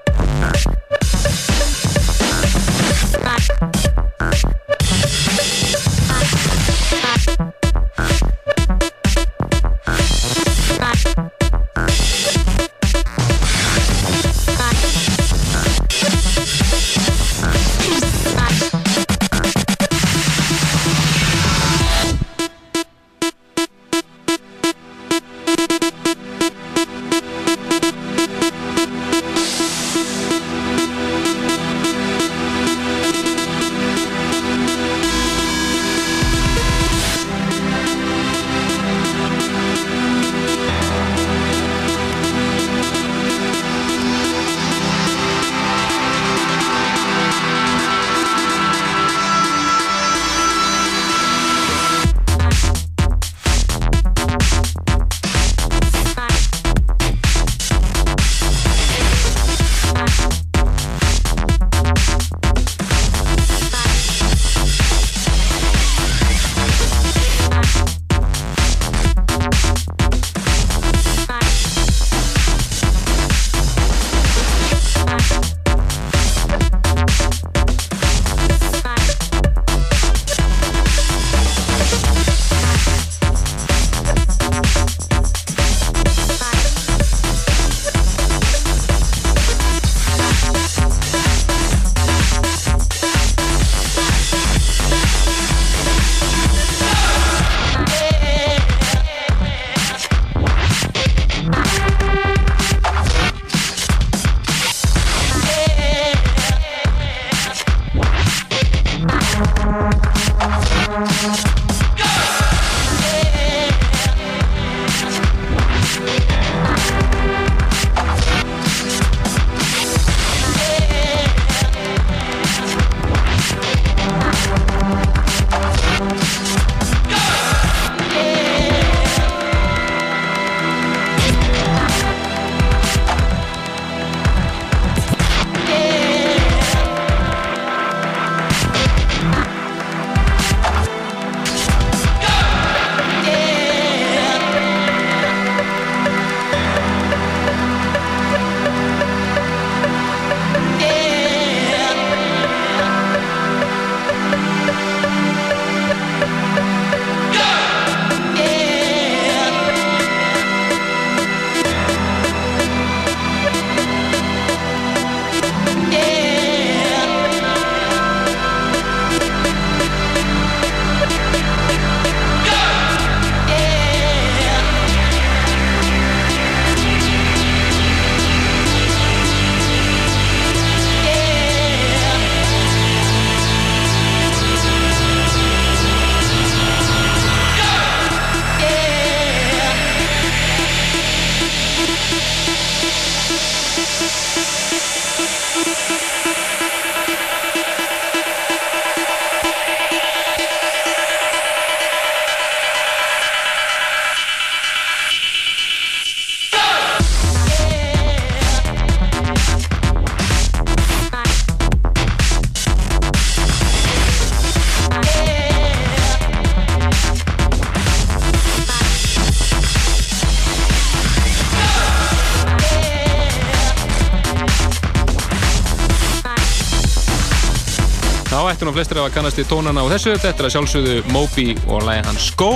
nú flestir að kannast í tónana á þessu. Þetta er að sjálfsögðu Moby og lægin hans Go.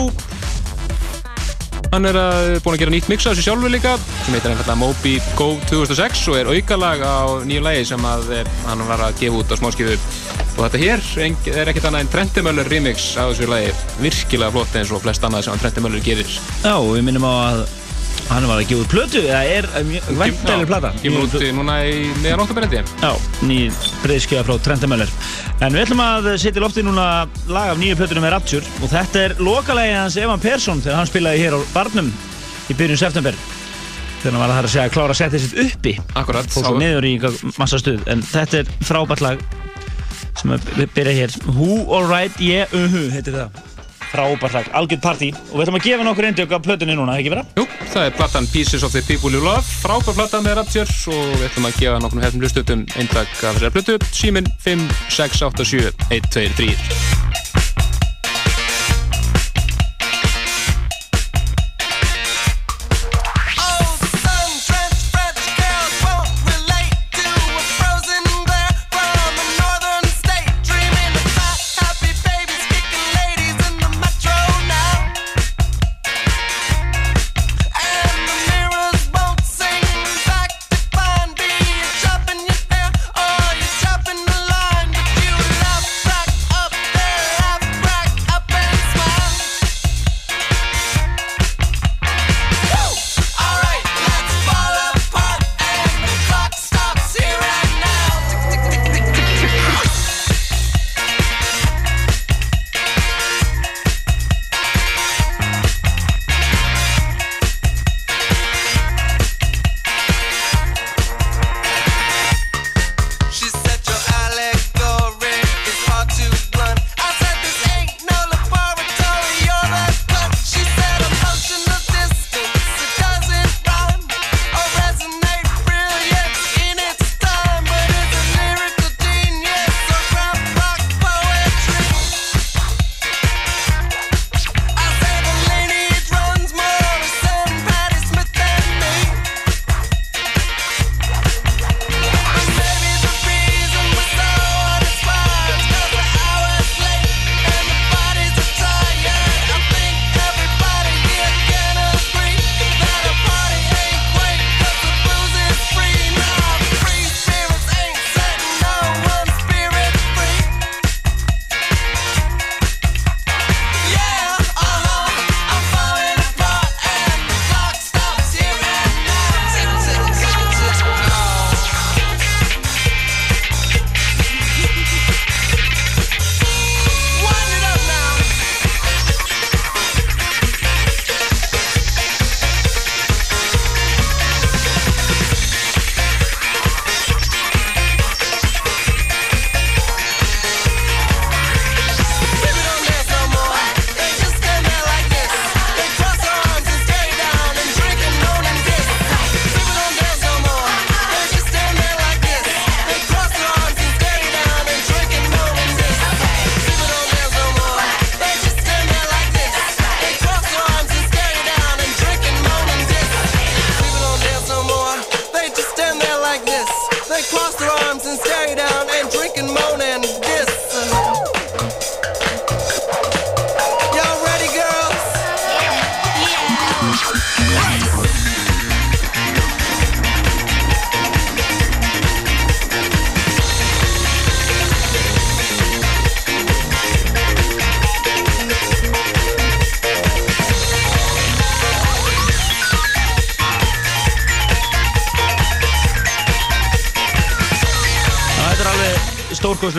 Hann er að, búinn að gera nýtt mix á þessu sjálfur líka sem heitir einfallega Moby Go 2006 og er aukalag á nýju lægi sem að eh, hann var að gefa út á smáskifu og þetta hér er ekkert annað en Trentimöller remix á þessu lægi virkilega flott eins og flest annað sem Trentimöller gerir Já, og við minnum á að hann var að gefa út plötu, eða er væntalega plata. Kemur út núna í meðan óttaberendi Já, ný breyðskjöða frá Trenta Möller. En við ætlum að setja í lofti núna lag af nýju plötunum með Rapture og þetta er lokalægi hans Evan Persson þegar hann spilaði hér á Barnum í byrjun september. Hann var að það að segja að klára að setja sitt uppi. Akkurat. Svo niður í massa stuð. En þetta er frábært lag sem að byrja hér. Who Alright Yeah Uh-huh heitir það. Frábært lag, algjörð partí. Og við ætlum að gefa nokkur eindök af plötunni núna, ekki vera? Jú, það er platan Pieces of the People You Love, frábær plata með Rapture og við ætlum að gefa nokkrum hefnum hlustutum eintak af þessari plötu, síminn 5, 6, 8, 7, 1, 2, 3.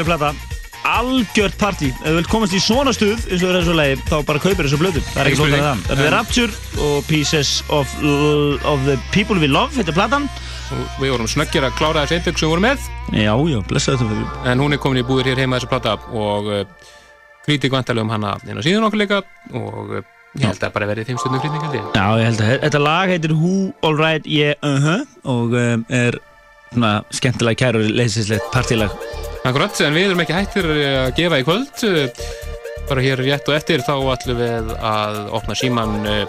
stórkostlega plata. Algjört partí. Ef þú vilt komast í svona stuð eins og það er þessu lagi þá bara kaupir þessu blödu. Það er ekki Ekki spurning. það. Þetta er Rapture og Pieces of, of the People We Love. Þetta er platan. Og við vorum snöggir að klára þessi eintök sem við vorum með. Já, já, blessa þetta fyrir. En hún er komin í búðir hér heima þessi plata og uh, kritik vantarlega um hana inn á síðan okkur líka og uh, ég held að bara verið fimm stundum kritik held ég. Já, ég held að þetta lag heitir Who Alright Yeah Uh-huh og um, er svona skemmtilega kæru leysislegt partílag Akkurat, en við erum ekki hættir að gefa í kvöld. Bara hér rétt og eftir þá ætlum við að opna síman uh,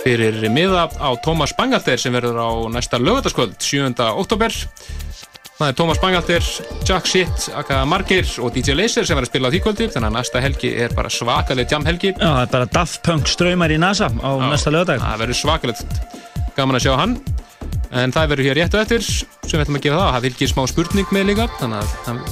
fyrir miða á Tómas Bangalter sem verður á næsta lögataskvöld 7. oktober Það er Tómas Bangalter, Jack Shit, aka Margir og DJ Laser sem var að spila á því kvöldi þannig að næsta helgi er bara svakaleg jam helgi Já, það er bara Daft Punk ströymar í NASA á næsta lögadag Það verður svakalegt. Gaman að sjá hann en það verður hér rétt og eftir sem við ætlum að gera það. Það fylgir smá spurning með líka þannig að það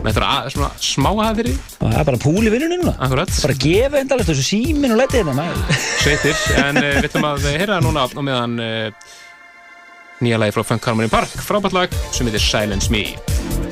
með þetta svona smá að það er bara púl í vinnunni núna. Akkurat. Bara gefa endalegt þessu símin og letið hérna maður. sveitir. En uh, við ætlum að heyra núna á meðan uh, nýja lagi frá Funk Harmony Park frábært lag sem heitir Silence Me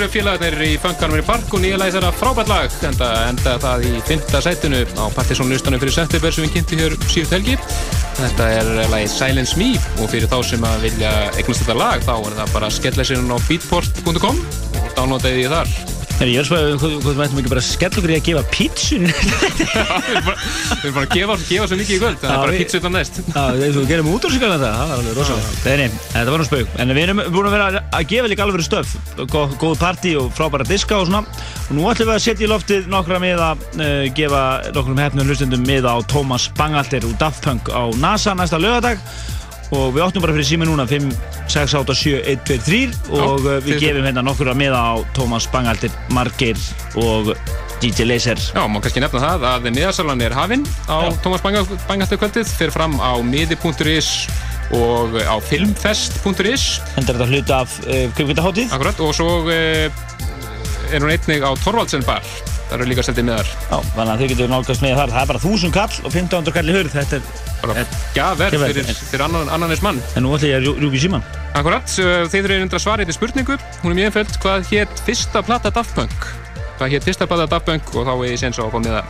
Þetta eru félagarnir í Funkarnir Park og nýja lagi þeirra frábært lag enda, enda það í fymta sætinu á Partiðsson listanum fyrir september sem við kynnti hér síðust helgi Þetta er lagið Silence Me og fyrir þá sem að vilja eignast þetta lag þá er það bara skellleysinn á beatport.com og downloadaði því þar. Ég er hvað hvað við ættum ekki bara að skella í að gefa pítsun Við erum bara að gefa, gefa svo mikið í kvöld, það er bara við- pizza utan næst. Þú gerum út úr sig alveg það, það var alveg rosalega. Þetta var nú spauk. En við erum búin að vera að gefa líka alveg stöf, góð, góð partí og frábæra diska og svona. Og nú ætlum við að setja í loftið nokkra miða, uh, gefa nokkrum hefnum hlustendum miða á Thomas Bangalter úr Daft Punk á NASA næsta lögadag. Og við áttum bara fyrir sími núna 5, 6, 8, 7, 1, 2, 3 og Já, uh, við gefum hérna nokkur að miða á Thomas Bangalter, Margeir og DJ Laser. Já, má kannski nefna það að miðasalan er hafinn á Tómas Bangalter kvöldið, fer fram á miði.is og á filmfest.is. Er þetta hluta af uh, kvikmyndaháttíð. Akkurat, og svo uh, er hún einnig á Torvaldsen bar. Það eru líka seldið miðar. Já, þannig að þau getur nálgast með þar. Það er bara 1000 kall og 1500 kall í hurð. Þetta er gafverð fyrir, fyrir annan, annanis mann. En nú ætla ég að rjú- rjúka í síman. Akkurat, uh, þeir eru einhverja svarið til spurningu. Hún er mjög einföld, hvað hétt fyrsta plata Daft Punk? Hvað hétt fyrsta plata Daft Punk og þá er ég sens á að fá miða.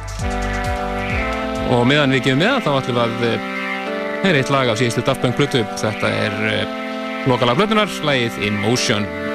Og meðan við gefum miða þá ætlum við að heyra eitt lag af síðustu Daft Punk plötu. Þetta er uh, lokalag plötunar, lagið Emotion. Já,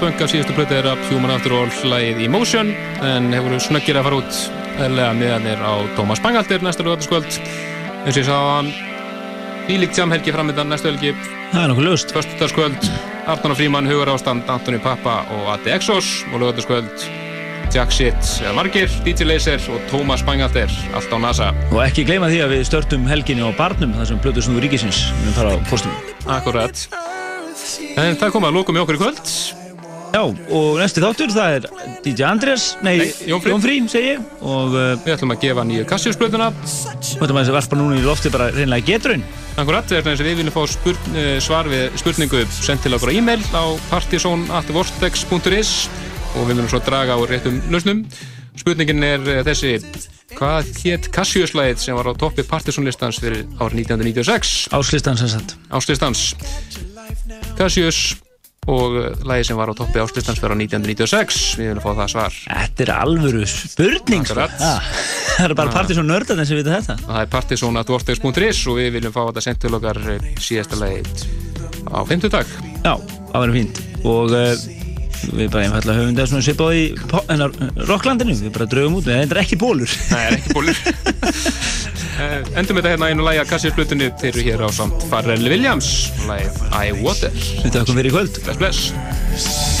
Punk af síðustu plötu er af Human After All lagið Emotion en hefur snöggir að fara út eðlega miðanir á Thomas Bangalter næsta lögataskvöld eins og ég sá hann Ílíkt samhelgi framöndan næstu helgi Það er nokkuð löst. Föstudagskvöld, Arnóna Fríman, Hugar Ástand, Antoni Pappa og Adi Exos og lögataskvöld, Jack Shit eða Margir, DJ Laser og Tómas Bangalter, allt á NASA. Og ekki gleyma því að við störtum helginni á barnum, þar sem Plötu Snúður Ríkisins mun fara á postum. Akkurat. En það kom að lókum í okkur í kvöld. Já, og næsti þáttur það er DJ Andrés, nei, Jón Frí. Jón Frí, segi ég. Og uh, Við ætlum að gefa nýju Cassius-blötuna. við ætlum að þessi varpa núna í lofti bara reynilega getrun. Akkurat, þegar þess að við viljum fá spurn, eh, svar við spurningu sendt til okkur á e-mail á partysón.vortex.is og við viljum svo draga á réttum lausnum. Spurningin er eh, þessi, hvað hétt Cassius-lægið sem var á toppi partysónlistans fyrir árið 1996? Áslistans. Áslistans. Cassius og eh, lagið sem var á toppi áslistans fyrir árið 1996. Við viljum fá það svar. Þetta er alvöru spurning, sko. Það er bara partysón nördarnir sem vita þetta. það er partysón.vortex.is og við viljum fá þetta sendt til okkar eh, síðasta lagið á 50 dag. Já, það verður fínt. Og uh, við bara einfallega höfum þetta svona svipað í Rocklandinu. Við bara draugum út, við þetta er ekki bólur. Nei, er ekki bólur. Eh, Endum þetta hérna einu lagi að Cassius-blutunni þeir eru hér á samt Pharrell Williams lagið I Water. Við takkum fyrir í kvöld. Bless, bless.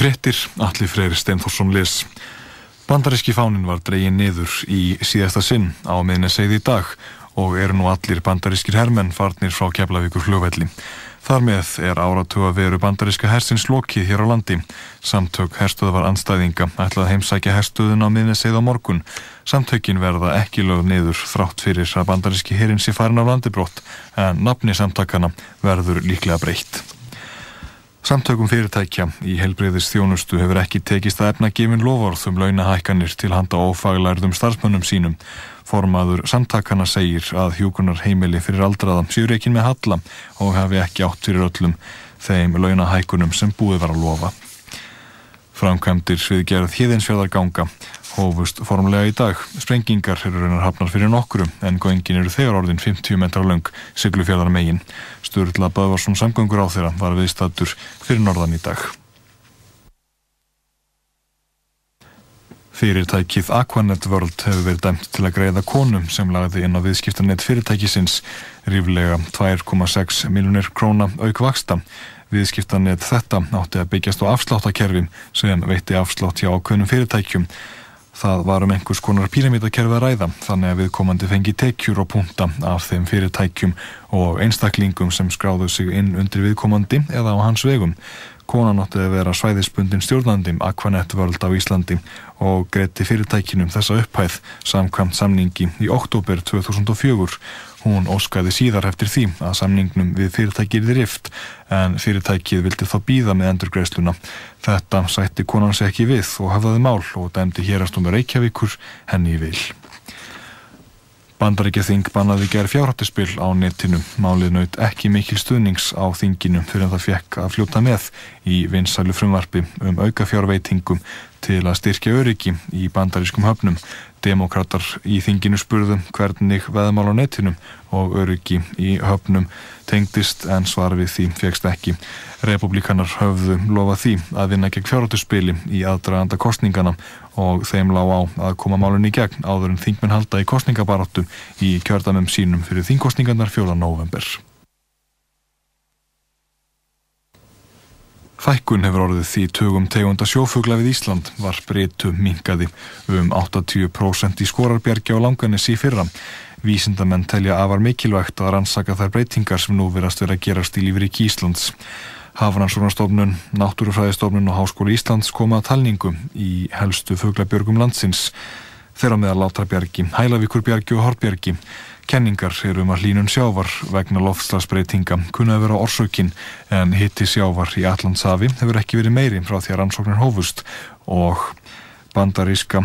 Frettir, Alli Freyri Steinforsson les. Bandaríski fánin var dregin niður í síðasta sinn á miðni segði í dag og eru nú allir bandarískir hermenn farnir frá Keflavíkur flugvelli. Þar með er áratuga veru bandaríska hersins lokið hér á landi. Samtök herstöðvar anstæðinga ætlað að heimsækja herstöðun á miðni segð á morgun. Samtökin verða ekki lögð niður þrátt fyrir að bandaríski herin sé farin af landibrótt en nafni samtakana verður líklega breytt. Samtökum fyrirtækja í heilbreyðis þjónustu hefur ekki tekist að efna gefin loforð um launahækkanir til handa ófaglærðum starfsmönnum sínum. Formaður samtakana segir að hjúkunar heimili fyrir aldraða séu reikin með halla og hafi ekki átt fyrir öllum þeim launahækkunum sem búið var að lofa. Framkvæmdir við gerð híðinsfjörðarganga hófust formlega í dag. Sprengingar eru raunar hafnar fyrir nokkru en göngin eru þegar orðin 50 metra löng siglufjörðar megin. Sturla Böðvarsson samgöngur á þeirra var viðstattur fyrir norðan í dag. Fyrirtækið Aquanet World hefur verið dæmt til að greiða konum sem lagði inn á viðskiptarnet fyrirtækisins ríflega 2,6 miljonir króna auk vaksta. Viðskiptarnet þetta átti að byggjast á afsláttakerfin sem veitti afslátt hjá ákveðnum fyrirtækjum. Það var um einhvers konar píramítakerfi að ræða þannig að viðkomandi fengi tekjur og punta af þeim fyrirtækjum og einstaklingum sem skráðu sig inn undir viðkomandi eða á hans vegum. Konan átti að vera svæðisbundin stjórnandi Aquanet World á Íslandi og greitti fyrirtækinum þessa upphæð samkvæmt samningi í oktober 2004. Hún óskaði síðar eftir því að samningnum við fyrirtækið er rift en fyrirtækið vildi þá býða með endurgreisluna. Þetta sætti konan sig ekki við og hafðaði mál og dæmdi hérastumur Reykjavíkur henni í vil. Bandaríkjaþing bannaði gerð fjárhættispil á netinu. Málið naut ekki mikil stuðnings á þinginu fyrir að það fekk að fljóta með í vinsælu frumvarpi um auka fjárveitingum til að styrkja öryggi í bandarískum höfnum. Demokrater í þinginu spurðum hvernig veðmál á netinu og öryggi í höfnum tengdist en svar við því fegst ekki. Republikanar höfðu lofað því að vinna gegn fjárhættispili í aðdraganda kostningana og þeim lá á að koma málunni í gegn áður en þingmenn halda í kostningabaráttu í kjördamum sínum fyrir þingkostningarnar 4. november. Fækkun hefur orðið því tugum tegunda sjófugla við Ísland var breytu mingaði um 80% í skorarbjergi á langanis í fyrra. Vísindamenn telja afar mikilvægt að rannsaka þær breytingar sem nú verðast vera að gerast í lífriki Íslands. Hafrannsóknarstofnun, Náttúrufræðistofnun og Háskóli Íslands koma að talningu í helstu fuglabjörgum landsins. Þeirra meðal Látrabjargi, Hælavíkurbjargi og Hortbjargi. Kenningar eru um að hlínun sjávar vegna loftslagsbreytinga kunna að vera orsökin en hitti sjávar í Allandsafi hefur ekki verið meiri frá því að rannsóknir hófust. Og bandaríska